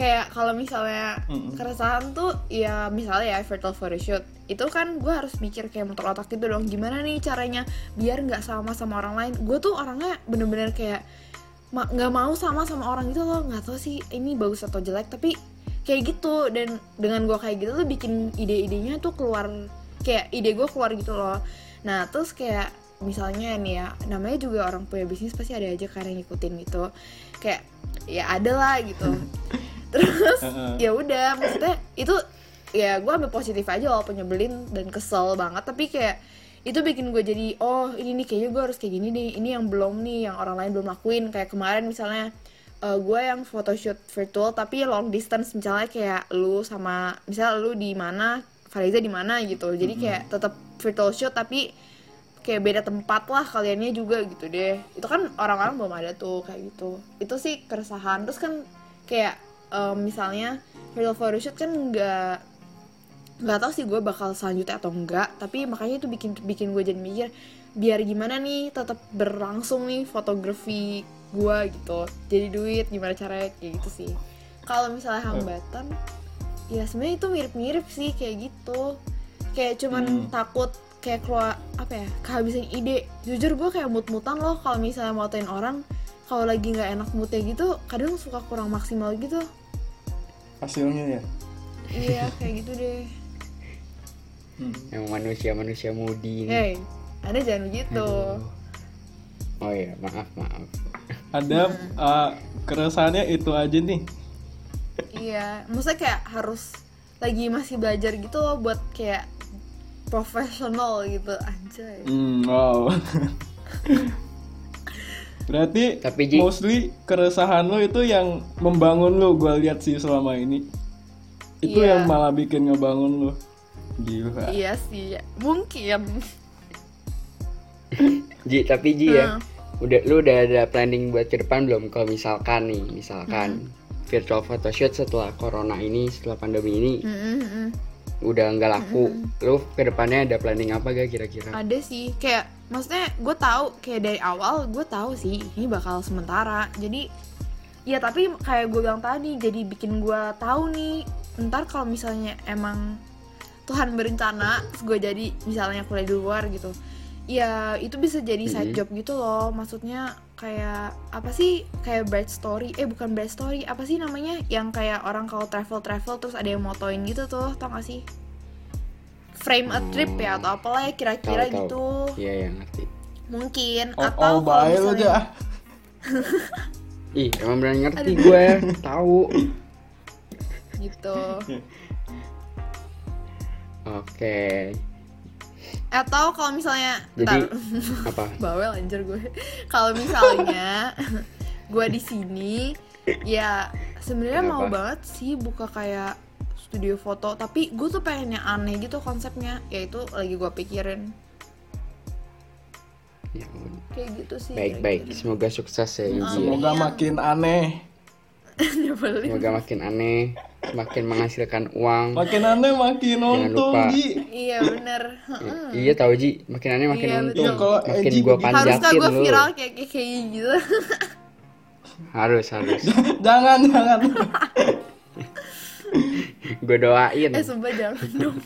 kayak kalau misalnya Mm-mm. keresahan tuh ya misalnya ya virtual photoshoot itu kan gue harus mikir kayak motor otak gitu dong gimana nih caranya biar nggak sama sama orang lain. Gue tuh orangnya bener-bener kayak ma- nggak mau sama sama orang gitu loh nggak tahu sih ini bagus atau jelek tapi kayak gitu. Dan dengan gue kayak gitu tuh bikin ide-idenya tuh keluar kayak ide gue keluar gitu loh. Nah terus kayak misalnya nih ya namanya juga orang punya bisnis pasti ada aja kan yang ngikutin gitu. Kayak ya ada lah gitu terus ya udah maksudnya itu ya gue ambil positif aja walaupun nyebelin dan kesel banget tapi kayak itu bikin gue jadi oh ini nih kayaknya gue harus kayak gini nih ini yang belum nih yang orang lain belum lakuin. Kayak kemarin misalnya eh, gue yang photoshoot virtual tapi long distance misalnya kayak lu sama misalnya lu di mana Fariza di mana gitu. Jadi kayak tetap virtual shoot tapi kayak beda tempat lah kaliannya juga gitu deh. Itu kan orang-orang belum ada tuh kayak gitu. Itu sih keresahan. Terus kan kayak em, misalnya virtual photoshoot kan nggak nggak tahu sih gue bakal selanjutnya atau enggak tapi makanya itu bikin bikin gue jadi mikir biar gimana nih tetap berlangsung nih fotografi gua gitu jadi duit gimana caranya kayak gitu sih. Kalau misalnya hambatan ya sebenarnya itu mirip-mirip sih kayak gitu. Kayak cuman Hmm. takut kayak keluar apa ya kehabisan ide. Jujur gue kayak mut-mutan loh kalau misalnya motoin orang kalau lagi nggak enak moodnya gitu kadang suka kurang maksimal gitu hasilnya ya? Iya kayak gitu deh. Hmm. yang manusia manusia mudi ini. Hey anda jangan begitu. Aduh. oh ya maaf maaf. Ada uh, keresahannya itu aja nih. Iya maksudnya kayak harus lagi masih belajar gitu loh buat kayak profesional gitu anjay. Hmm, wow. Berarti Tapi, Ji- mostly keresahan lo itu yang membangun lo gue lihat sih selama ini. Itu Iya. yang malah bikin ngebangun lo. Gila. iya sih mungkin Ji tapi Ji ya Hmm. udah lu udah ada planning buat ke depan belum kalau misalkan nih misalkan virtual photoshoot setelah corona ini setelah pandemi ini Mm-mm-mm. Udah nggak laku. Lu ke depannya ada planning apa gak kira-kira? Ada sih kayak maksudnya gue tahu kayak dari awal gue tahu sih ini bakal sementara. Jadi ya tapi kayak gue bilang tadi jadi bikin gue tahu nih ntar kalau misalnya emang Tuhan berencana gue jadi misalnya kuliah di luar gitu ya itu bisa jadi side Mhm. job gitu loh. Maksudnya kayak apa sih kayak bright story eh bukan bright story apa sih namanya yang kayak orang kalau travel travel terus ada yang motoin gitu tuh tau gak sih? Frame a trip ya atau apalah ya kira-kira gitu. Iya ya ngerti. Mungkin Oh, atau oh kalau misalnya aja. ih emang benar ngerti gue. Tahu. Gitu. Oke atau kalau misalnya jadi apa? Bawel anjir gue. Kalau misalnya gue di sini ya sebenarnya mau banget sih buka kayak studio foto. Tapi gue tuh pengen yang aneh gitu konsepnya. Yaitu lagi gue pikirin. Ya, kayak gitu sih baik-baik semoga sukses ya Yuji ya. Semoga makin aneh. Nyebelin. semoga makin aneh makin menghasilkan uang Makin aneh makin untung, lupa. Ji. iya bener I- iya tahu Ji makin aneh makin Iya, untung betul. Kalau makin gua panjatin gue lu viral kayak kayak kayak gitu harus harus jangan, jangan. gue doain eh sumpah jangan dong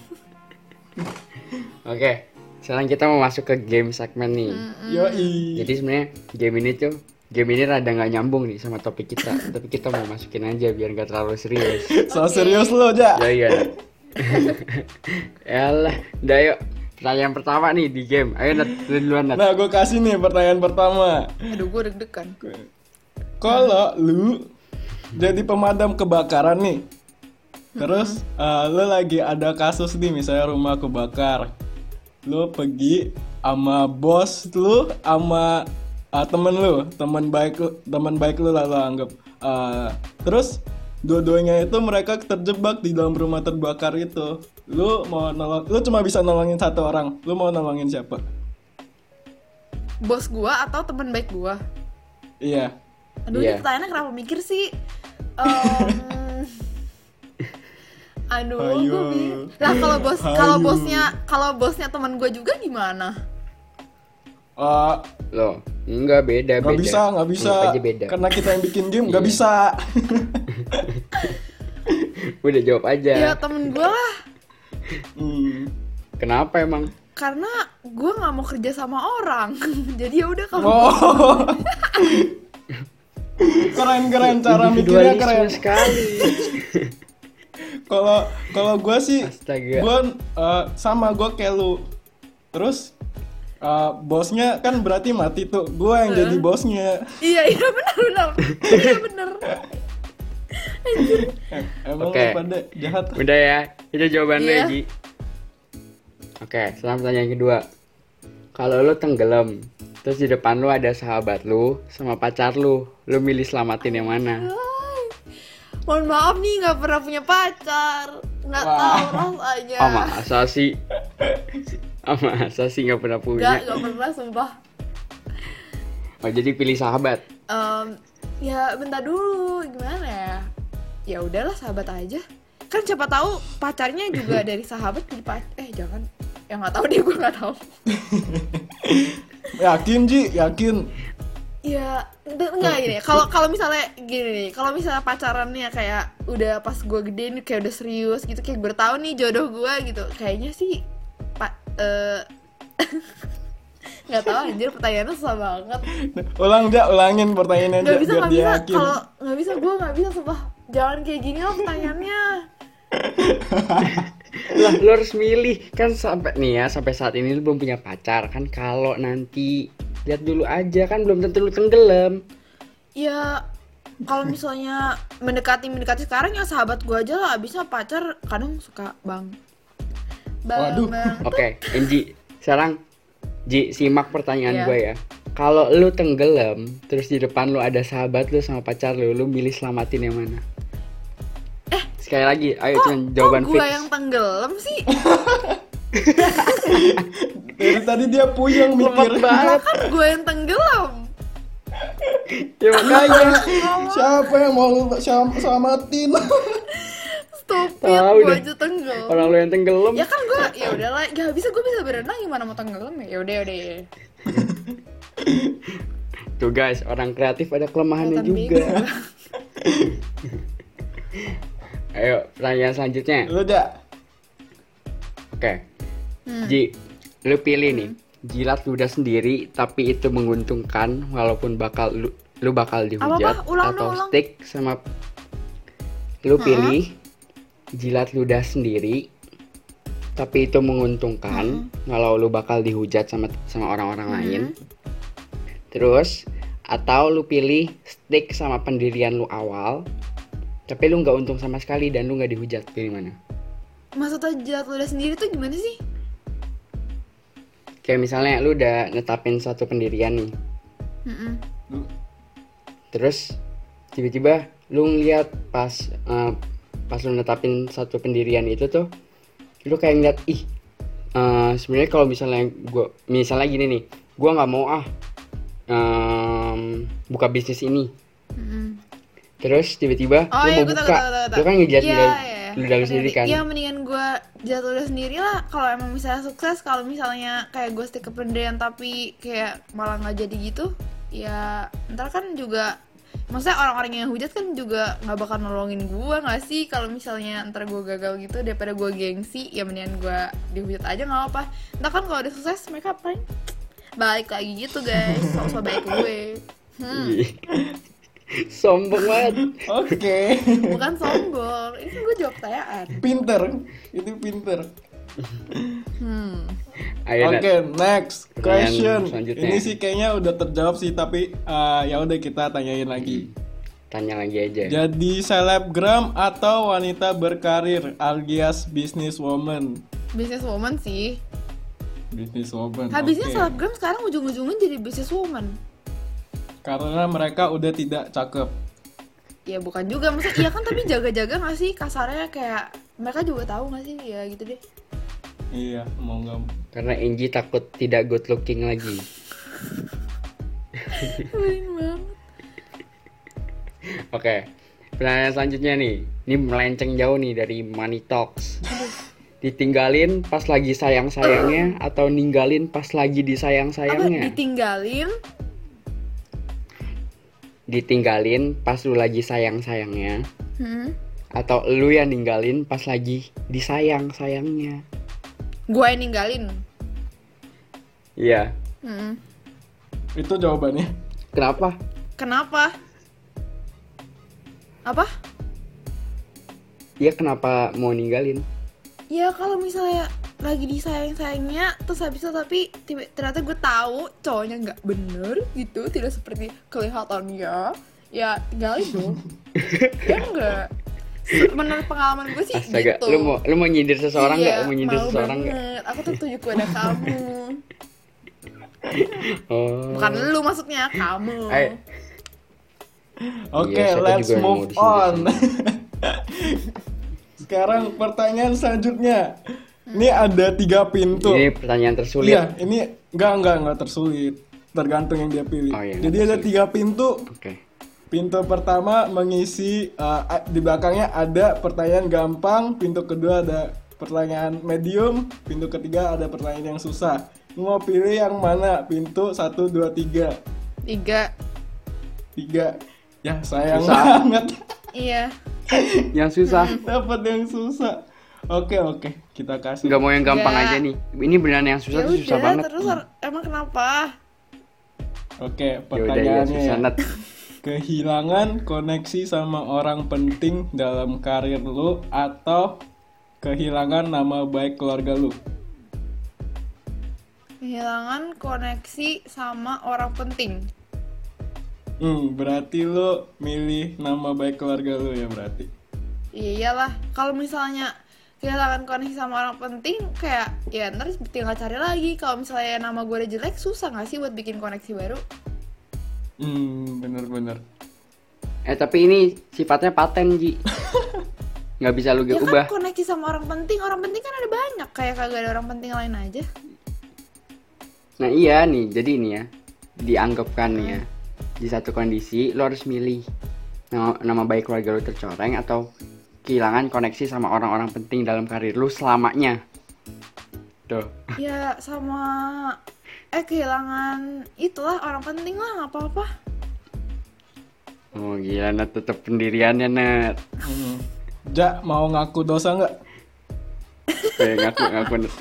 oke sekarang kita mau masuk ke game segmen nih Yoi. jadi sebenarnya game ini tuh game ini rada nggak nyambung nih sama topik kita. Tapi kita mau masukin aja biar nggak terlalu serius. So serius lo, Ja. ya iya. Yalah, udah yuk. Pertanyaan pertama nih di game. Ayo Nat lu duluan Nat. Nah, gue kasih nih pertanyaan pertama. aduh gue deg-degan. Kalau lu jadi pemadam kebakaran nih, terus uh, lu lagi ada kasus nih, misalnya rumah kebakar, lu pergi sama bos lu, sama uh, temen lu, teman baik lu, teman baik lu lah lu anggap. Uh, terus dua-duanya itu mereka terjebak di dalam rumah terbakar itu. Lu mau nolong, lu cuma bisa nolongin satu orang. Lu mau nolongin siapa? bos gue atau teman baik gue Iya. Aduh, Iya. ini pertanyaannya kenapa mikir sih? Em, aduh, Ayo. gue bingung. Lah kalau bos, kalau bosnya, kalau bosnya teman gue juga gimana? Uh, lo enggak beda Gak beda bisa, nggak bisa. Aja beda Karena kita yang bikin game nggak Iya. bisa. udah jawab aja Ya temen gue lah, Hmm. kenapa emang karena gue nggak mau kerja sama orang. Jadi ya udah kalau Oh. keren keren cara mikirnya keren. sekali Kalau kalau gue sih, gue sama gue kayak lu. Terus uh, bosnya kan berarti mati tuh. Gue yang jadi bosnya. iya iya benar benar, iya benar. Emang Oke. lu pada jahat. Udah ya, itu jawabannya Iya. Ji. Oke, sekarang pertanyaan kedua. Kalau lu tenggelam, terus di depan lu ada sahabat lu sama pacar lu, lu milih selamatin yang mana? Mohon maaf nih nggak pernah punya pacar, nggak tahu rasanya. Oh masa sih? Oh masa sih nggak pernah punya? nggak pernah sumpah. Oh jadi pilih sahabat. Em, ya bentar dulu gimana ya ya udahlah sahabat aja kan siapa tahu pacarnya juga dari sahabat jadi pacar eh jangan ya nggak tahu deh gue nggak tahu Yakin Ji, yakin. ya enggak gini kalau kalau misalnya gini nih kalau misalnya pacarannya kayak udah pas gue gede nih kayak udah serius gitu kayak bertahun nih jodoh gue gitu kayaknya sih eh nggak tahu anjir pertanyaannya susah banget. Ulang aja, ulangin pertanyaannya aja nggak bisa biar nggak dia bisa kalau nggak bisa gue nggak bisa sumpah. Jangan kayak gini loh pertanyaannya. Lah lo harus milih. Kan sampai nih ya sampai saat ini lu belum punya pacar. Kan kalau nanti lihat dulu aja kan belum tentu lu tenggelam. Ya kalau misalnya mendekati mendekati sekarang ya sahabat gue aja lah. Bisa pacar kadang suka bang Waduh. oke Enji sekarang Ji simak pertanyaan Iya. gue ya. Kalau lu tenggelam terus di depan lu ada sahabat lu sama pacar lu lu milih selamatin yang mana? Sekali lagi ayo kok, cuman jawaban kok gue fix. yang tenggelam sih? Dari tadi dia puyeng mikir. lah kan gue yang tenggelam. Ya makanya. Siapa yang mau selamatin? stupid Tahu gue aja tenggelam. Orang lu yang tenggelam. Ya kan gue ya udahlah ya bisa gue bisa berenang gimana mau tenggelam ya? Udah udah ya. Tuh guys orang kreatif ada kelemahannya Kelihatan juga. ayo pertanyaan selanjutnya. Lu aja. oke. Hmm. Ji lu pilih nih. Jilat ludah sendiri tapi itu menguntungkan walaupun bakal lu, lu bakal dihujat Apa-apa? Ulang atau ulang. stick sama lu pilih jilat ludah sendiri tapi itu menguntungkan kalau lu bakal dihujat sama sama orang-orang lain. Terus atau lu pilih stick sama pendirian lu awal tapi lu nggak untung sama sekali dan lu nggak dihujat pilih mana maksudnya jilat ludah sendiri tuh gimana sih? Kayak misalnya lu udah netapin satu pendirian nih. Mm-mm. terus tiba-tiba lu ngeliat pas eh, pas lu netapin satu pendirian itu tuh lu kayak ngeliat ih eh, sebenarnya kalau misalnya gua misalnya gini nih gua nggak mau ah em, buka bisnis ini Mm-mm. terus tiba-tiba Oh lu iya, mau gue buka tahu, tahu, tahu. lu kan ngejat Iya, iya. ludah lu sendiri kan Iya, mendingan gue jatuh ludah sendiri lah. Kalau emang misalnya sukses, kalau misalnya kayak gue stick ke pendirian tapi kayak malah nggak jadi gitu, ya ntar kan juga maksudnya orang-orang yang hujat kan juga nggak bakal nolongin gue nggak sih kalau misalnya ntar gue gagal gitu daripada gue gengsi ya mendingan gue dihujat aja nggak apa ntar kan kalau udah sukses mereka paling balik lagi gitu guys so, so baik gue hmm, Ih. sombong banget Oke. bukan sombong ini kan gue jawab pertanyaan Pinter. Itu pinter. Hmm. Oke, Nat. next question. Ini sih kayaknya udah terjawab sih, tapi eh, ya udah kita tanyain lagi. tanya lagi aja Jadi selebgram atau wanita berkarir alias businesswoman? business woman sih Businesswoman. habisnya oke. selebgram sekarang ujung-ujungnya jadi business woman Karena mereka udah tidak cakep. ya bukan juga maksudnya iya kan tapi jaga-jaga gak sih kasarnya kayak mereka juga tahu gak sih ya gitu deh Iya, mau nggak karena Angie takut tidak good looking lagi banget Oke, pertanyaan selanjutnya nih. Ini melenceng jauh nih dari Money Talks. Ditinggalin pas lagi sayang-sayangnya atau ninggalin pas lagi apa disayang-sayangnya? ditinggalin Ditinggalin pas lu lagi sayang-sayangnya hmm? atau lu yang ninggalin pas lagi disayang-sayangnya? Gue yang ninggalin Iya. hmm. Itu jawabannya. Kenapa? kenapa apa Iya kenapa mau ninggalin? ya kalau misalnya lagi disayang-sayangnya terus habis itu tapi tiba- ternyata gue tahu cowoknya nggak bener gitu tidak seperti kelihatannya ya tinggalin dong ya enggak menurut pengalaman gue sih Astaga, gitu lu mau lu mau nyindir seseorang nggak? Iya, mau nyindir seseorang nggak? banget. aku tertuju kepada kamu Oh. bukan lu maksudnya kamu. Oke, Iya, siapa let's move on. Sekarang pertanyaan selanjutnya. Ini ada tiga pintu. Ini pertanyaan tersulit. Iya, ini enggak enggak enggak tersulit. Tergantung yang dia pilih. Oh, iya, Jadi ada tersulit. tiga pintu. Oke. Pintu pertama mengisi a- di belakangnya ada pertanyaan gampang, pintu kedua ada pertanyaan medium, pintu ketiga ada pertanyaan yang susah. Mau pilih yang mana? Pintu 1 2 3. tiga tiga ya sayang Susah. banget Iya. Yang susah. dapat yang susah oke oke kita kasih Nggak mau yang gampang aja nih. Ini beneran yang susah Ya tuh susah udah, banget. terus har- emang kenapa? oke Ya ya pertanyaannya susah ya. Kehilangan koneksi sama orang penting dalam karir lu atau kehilangan nama baik keluarga lu Kehilangan koneksi sama orang penting. hmm berarti lu milih nama baik keluarga lu ya berarti Iya iyalah. Kalau misalnya kehilangan koneksi sama orang penting, kayak ya ntar tinggal cari lagi. Kalau misalnya nama gue udah jelek, susah nggak sih buat bikin koneksi baru? Hmm bener-bener Eh tapi ini sifatnya paten Ji. Nggak bisa lu Ya ubah. kan koneksi sama orang penting, orang penting kan ada banyak. Kayak kagak ada orang penting lain aja. Nah iya nih, jadi ini ya dianggapkan nih ya di satu kondisi lo harus milih nama, nama baik keluarga lo tercoreng atau kehilangan koneksi sama orang-orang penting dalam karir lu selamanya. Tuh. Ya sama eh kehilangan itulah orang penting lah nggak apa-apa. Oh gila Nat tetap pendiriannya Nat. Hmm. Ja mau ngaku dosa nggak Kayak ngaku ngaku Nat.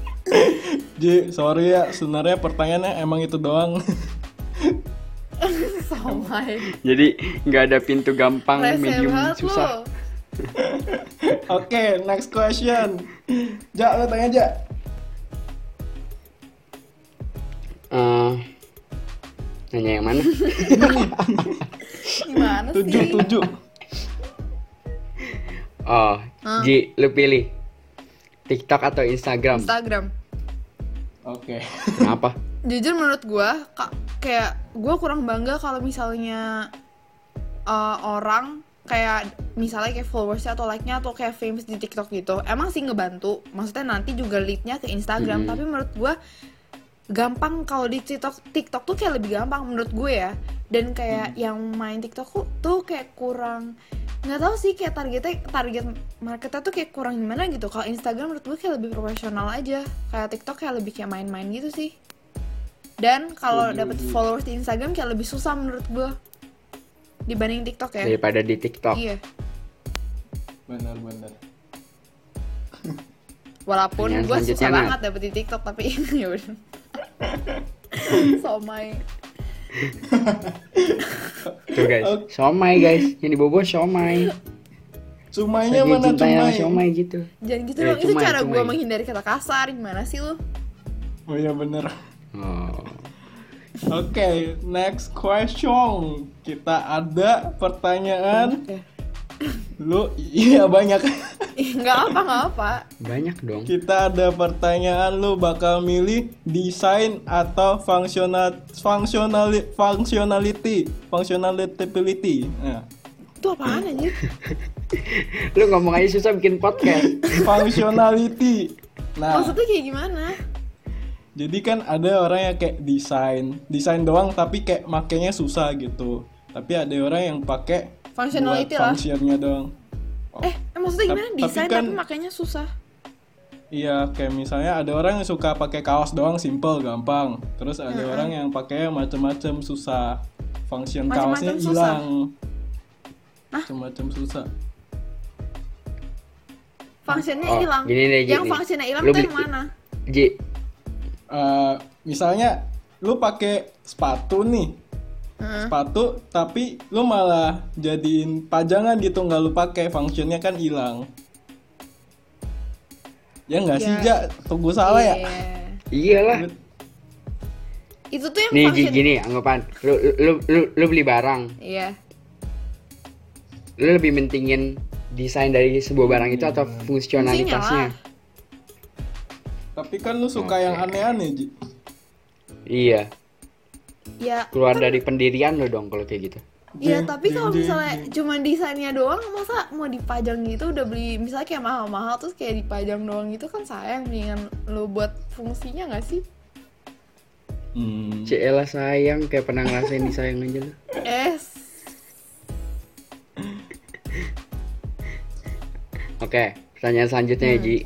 Ji sorry ya sebenarnya pertanyaannya emang itu doang Somai. Jadi nggak ada pintu gampang, Rese medium, susah. Oke, next question. Ja, lo tanya Ja. Eh, nanya yang mana? Gimana Tujuh, sih? tujuh. Oh, Hah? Ji, lu pilih TikTok atau Instagram? Instagram. Oke. Kenapa? Jujur menurut gue, kayak gue kurang bangga kalau misalnya uh, orang kayak misalnya kayak followersnya atau like-nya atau kayak famous di TikTok gitu. Emang sih ngebantu. Maksudnya nanti juga lead-nya ke Instagram. Hmm. Tapi menurut gue gampang kalau di TikTok TikTok tuh kayak lebih gampang menurut gue ya. Dan kayak yang main TikTok tuh, tuh kayak kurang nggak tahu sih kayak targetnya target marketnya tuh kayak kurang gimana gitu. Kalau Instagram menurut gue kayak lebih profesional aja. Kayak TikTok kayak lebih kayak main-main gitu sih. Dan kalau setuju. followers di Instagram kayak lebih susah menurut gue dibanding TikTok ya. Daripada di TikTok. Iya. Benar-benar. Walaupun Yang gue susah banget dapet di TikTok tapi ya udah. Somai. Tuh guys, Oke. somai guys, yang dibobo somai. Cumainya Lagi mana cumai? somai gitu. Jangan gitu Eh, dong. Itu cumai, cara gue menghindari kata kasar. Gimana sih lu? Oh iya bener. Oh. Oke, next question. Kita ada pertanyaan. Oke. Lu iya banyak. Ih, nggak apa nggak apa. Banyak dong. Kita ada pertanyaan lu bakal milih desain atau fungsional functionali, functionality, functionality. Nah, Itu apaan aja? Lu ngomong aja susah bikin podcast. functionality. Nah, Maksudnya kayak gimana? jadi kan ada orang yang kayak desain, desain doang tapi kayak makainya susah gitu. Tapi ada orang yang pakai Functionality buat lah. functionnya doang. Oh, Eh, eh maksudnya gimana? tapi Desain kan- tapi makanya susah. Iya, kayak misalnya ada orang yang suka pakai kaos doang simple gampang. Terus ada Heeh. orang yang pakai macam-macam susah. Function Macem-macem kaosnya susah? hilang. Macam-macam susah. Fungsinya Oh, hilang. gini deh, yang gini. fungsinya hilang tuh yang mana? Ji, Eh, misalnya lu pakai sepatu nih, Heeh. sepatu tapi lu malah jadiin pajangan gitu nggak lu pakai, functionnya kan hilang. Ya nggak sih, Ya. Ja? Tunggu salah ya? Iya. iyalah. Itu tuh yang Nih function. gini anggapan. Lu, lu, lu, lu beli barang. Iya. Lu lebih mentingin desain dari sebuah barang itu atau Fungsinya fungsionalitasnya? Tapi kan lu suka Oke. yang aneh-aneh, Ji. Iya, Ya. keluar kan- dari pendirian lo dong kalau kayak gitu. Ya Jeng, tapi kalau misalnya cuma desainnya doang masa mau dipajang gitu udah beli misalnya kayak mahal-mahal terus kayak dipajang doang gitu kan sayang mendingan lu buat fungsinya nggak sih? Hmm. Cielah sayang kayak pernah ngerasain disayang aja lu. Eh Oke, pertanyaan selanjutnya ya, Ji.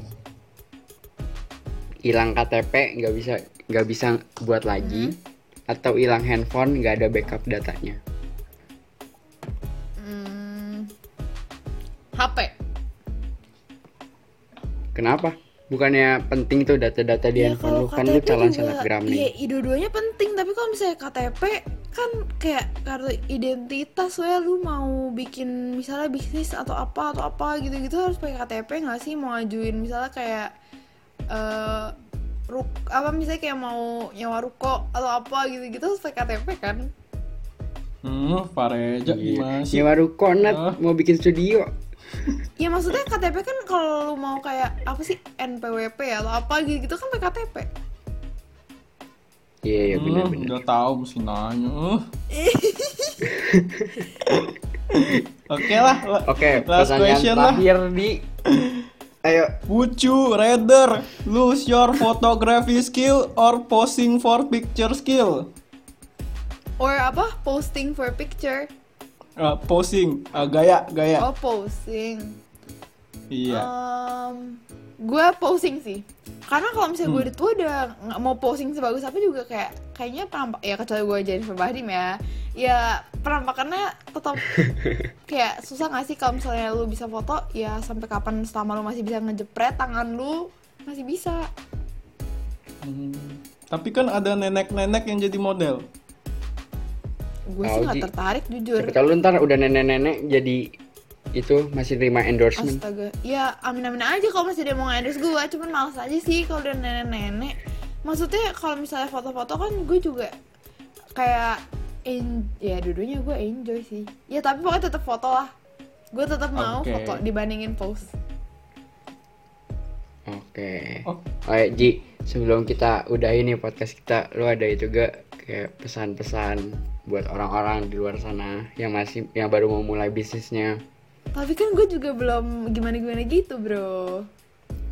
Hilang KTP nggak bisa nggak bisa buat lagi atau hilang handphone nggak ada backup datanya? Hmm, HP. Kenapa? Bukannya penting tuh data-data di ya, handphone lu kan lu calon selebgram iya, nih. Iya, dua-duanya penting, tapi kalau misalnya KTP kan kayak kartu identitas ya lu mau bikin misalnya bisnis atau apa atau apa gitu-gitu harus pakai KTP nggak sih mau ajuin misalnya kayak uh, ruk apa misalnya kayak mau nyewa ruko atau apa gitu-gitu harus pakai KTP kan? Hmm, Fareja gimana sih? Nyewa ruko Ah. mau bikin studio. Ya maksudnya KTP kan kalau lu mau kayak apa sih NPWP atau apa gitu, gitu kan pakai KTP. Iya, iya Hmm, benar-benar. udah tahu mesti nanya. Uh. Oke lah. la- Oke, Last pertanyaan question lah. terakhir di Ayo, Would you rather lose your photography skill or posing for picture skill? Or apa? Posting for picture. Uh, posing, uh, gaya, gaya. Oh, posing. Iya. Um, gue posing sih. Karena kalau misalnya gue Hmm. tuh udah nggak mau posing sebagus apa juga kayak kayaknya penampak ya kecuali gue jadi Bahdim ya. Ya penampakannya tetap kayak susah gak sih kalau misalnya lu bisa foto ya sampai kapan selama lu masih bisa ngejepret tangan lu masih bisa. Hmm. Tapi kan ada nenek-nenek yang jadi model. Gue sih nggak tertarik jujur. lu ntar udah nenek-nenek jadi itu masih terima endorsement. Astaga, ya amin-amin aja kalau masih dia mau nge-endorse gue, cuman males aja sih kalau udah nenek-nenek. Maksudnya kalau misalnya foto-foto kan gue juga kayak en ya dua-duanya gue enjoy sih. Ya tapi pokoknya tetap foto lah. Gue tetap mau foto dibandingin post. Oke. Oh. Oke, Ji, sebelum kita udah ini podcast kita, lu ada itu gak kayak pesan-pesan buat orang-orang di luar sana yang masih yang baru mau mulai bisnisnya? Tapi kan gue juga belum gimana-gimana gitu bro.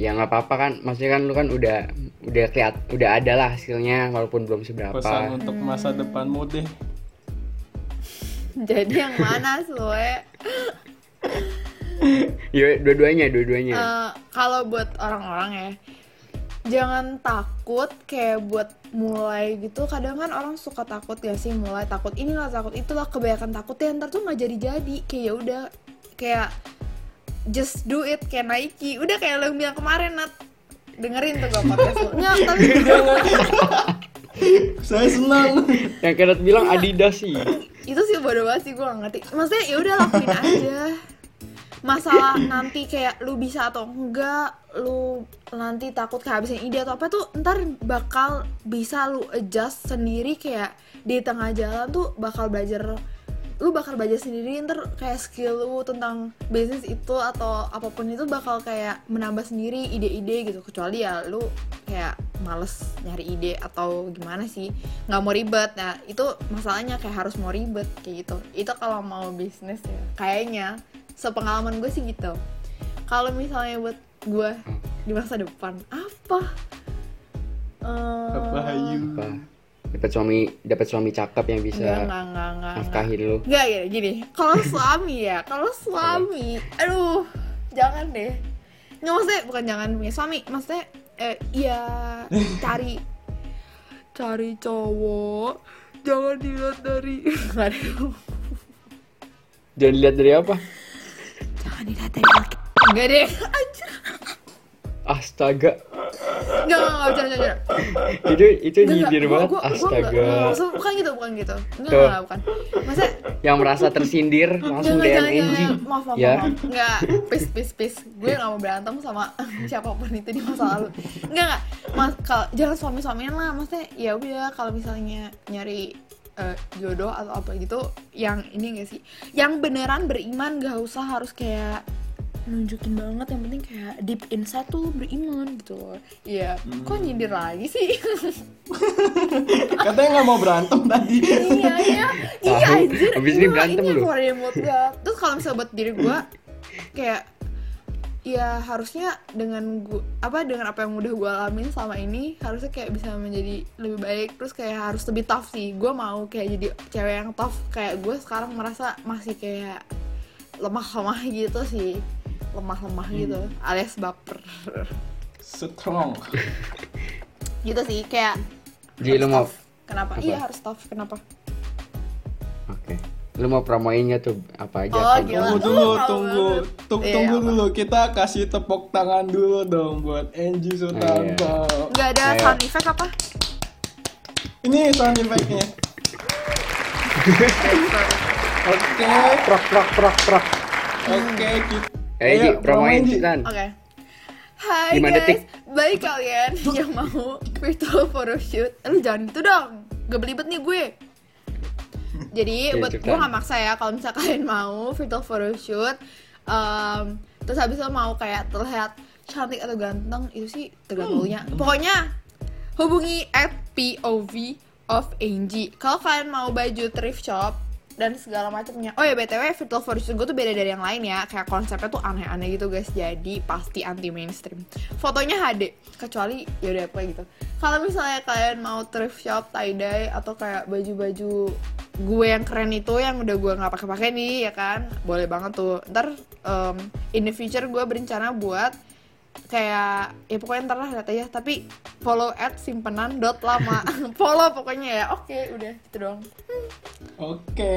Ya nggak apa-apa kan, maksudnya kan lu kan udah udah keliat, udah ada lah hasilnya walaupun belum seberapa. Pesan untuk masa depanmu deh. Jadi yang mana Sloe? Ya dua-duanya, dua-duanya. Eh, kalau buat orang-orang ya jangan takut kayak buat mulai gitu kadang kan orang suka takut gak sih mulai takut inilah takut itulah kebanyakan takutnya ntar tuh nggak jadi-jadi kayak ya udah kayak just do it kayak Nike. Udah kayak lo yang bilang kemarin Nat. Dengerin tuh gue podcast lo nggak tapi Saya senang. yang Kenneth bilang Adidas sih. itu sih bodoh banget sih gue gak ngerti. Maksudnya ya udah lakuin aja. Masalah nanti kayak lu bisa atau enggak lu nanti takut kehabisan ide atau apa tuh ntar bakal bisa lu adjust sendiri kayak di tengah jalan tuh bakal belajar lu bakal belajar sendiri ntar kayak skill lu tentang bisnis itu atau apa pun itu bakal kayak menambah sendiri ide-ide gitu. Kecuali ya lu kayak males nyari ide atau gimana sih nggak mau ribet. Nah itu masalahnya kayak harus mau ribet kayak gitu. Itu kalau mau bisnis ya. Kayaknya sepengalaman gue sih gitu. Kalau misalnya buat gue di masa depan apa? Eh, Apa? Apa? Dapat suami, dapat suami cakep yang bisa nafkahin lu. Enggak gini, gini. Kalau suami ya, kalau suami, aduh, jangan deh. Nggak maksudnya bukan jangan punya suami, maksudnya eh ya cari cari cowok jangan dilihat dari Nggak. Jangan dilihat dari apa? jangan dilihat dari enggak deh anjir Astaga. enggak enggak enggak bercanda bercanda Itu itu Enggak, nyindir enggak, banget. gua- gua- gua enggak, Astaga. enggak, maksud- bukan gitu bukan gitu enggak enggak bukan maksudnya Yang merasa tersindir langsung Enggak, DM NG. Maaf, maaf, Ya. maaf. Enggak, peace, peace, peace. Gue gak mau berantem sama siapa pun itu di masa lalu. Enggak, enggak. Mas, kalau jangan suami-suamian lah. Maksudnya ya udah kalau misalnya nyari eh, jodoh atau apa gitu, yang ini gak sih? Yang beneran beriman gak usah harus kayak nunjukin banget yang penting kayak deep inside tuh beriman gitu loh. Iya, kok nyindir lagi sih? Katanya nggak mau berantem tadi. iya iya. Iya anjir. Abis ini berantem lu. terus kalau misalnya buat diri gua kayak ya harusnya dengan gua apa dengan apa yang udah gua alamin selama ini harusnya kayak bisa menjadi lebih baik. Terus kayak harus lebih tough sih. Gua mau kayak jadi cewek yang tough kayak gue sekarang merasa masih kayak lemah-lemah gitu sih lemah-lemah gitu alias baper Strong. gitu sih kayak Ji, lu mau kenapa apa? iya harus tough kenapa Oke. lu mau promoin nggak tuh apa aja? Oh, gila. Tunggu Lu dulu, tunggu, banget. Tung- Iya, tunggu apa? dulu. Kita kasih tepuk tangan dulu dong buat Angie Sutanto. Nggak ada Ayo. sound effect apa? Ini sound effect-nya. Oke, Prok prok prok prok. oke. kita- Eh, Ji, promoin. Oke. Hai Lima guys, detik. bagi kalian yang mau virtual photoshoot, lu jangan gitu dong, gak belibet nih gue. Jadi buat gue gak maksa ya kalau misalnya kalian mau virtual photoshoot, um, terus habis itu mau kayak terlihat cantik atau ganteng itu sih tergantung nya. Pokoknya hubungi at POV of Angie. Kalau kalian mau baju thrift shop dan segala macamnya. Oh ya btw virtual photoshoot gue tuh beda dari yang lain ya. Kayak konsepnya tuh aneh-aneh gitu guys. Jadi pasti anti mainstream. Fotonya HD kecuali ya udah apa gitu. Kalau misalnya kalian mau thrift shop tie dye atau kayak baju-baju gue yang keren itu yang udah gue nggak pakai-pakai nih ya kan boleh banget tuh ntar um, in the future gue berencana buat kayak ya pokoknya ntar lah lihat aja tapi follow at simpenan dot lama follow pokoknya ya oke udah gitu dong Oke. Oke.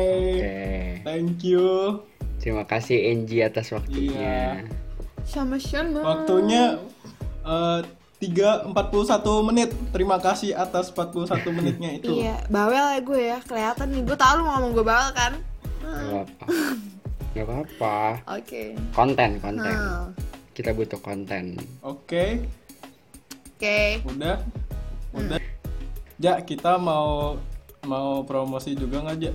Thank you. Terima kasih Angie atas waktunya. sama sama Waktunya eh, 3.41 menit. Terima kasih atas 41 menitnya itu. iya bawel ya gue ya kelihatan nih gue tau lu ngomong gue bawel kan Gak apa-apa. Gak apa-apa. oke Konten, konten. Hmm. Kita butuh konten. Oke, oke udah. Udah. Ja, kita mau mau promosi juga nggak, Ja?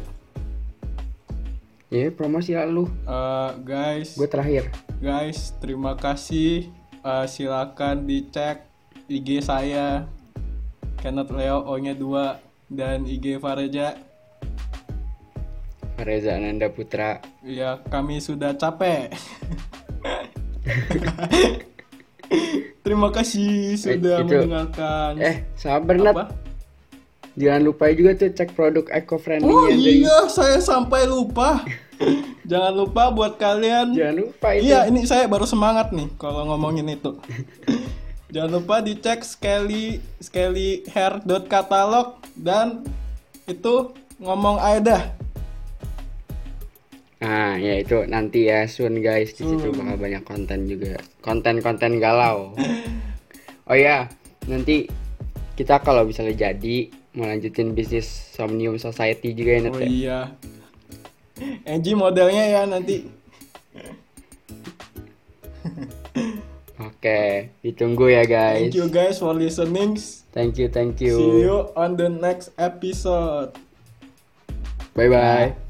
Ya, promosi lah lu. Eh, guys, Gue terakhir. guys, terima kasih. Eh, silakan dicek IG saya Kenneth Leo O-nya 2 dan IG Fareja. Reza Ananda Putra. Ya, kami sudah capek. Terima kasih sudah itu- mendengarkan. Eh, sabar Nat. Jangan lupa juga tuh cek produk eco-friendly Oh dari... iya, saya sampai lupa. Jangan lupa buat kalian. Jangan lupa itu. Iya, ini saya baru semangat nih kalau ngomongin itu. Jangan lupa dicek sekali sekali hair.catalog dan itu ngomong Aida. Nah, ya itu nanti ya soon guys di situ bakal banyak konten juga. Konten-konten galau. oh ya, nanti kita kalau misalnya jadi mau lanjutin bisnis Somnium Society juga ya Nat, Oh ya? iya. Angie modelnya ya nanti. Oke, ditunggu ya guys. Thank you guys for listening. Thank you, thank you. See you on the next episode. Bye bye.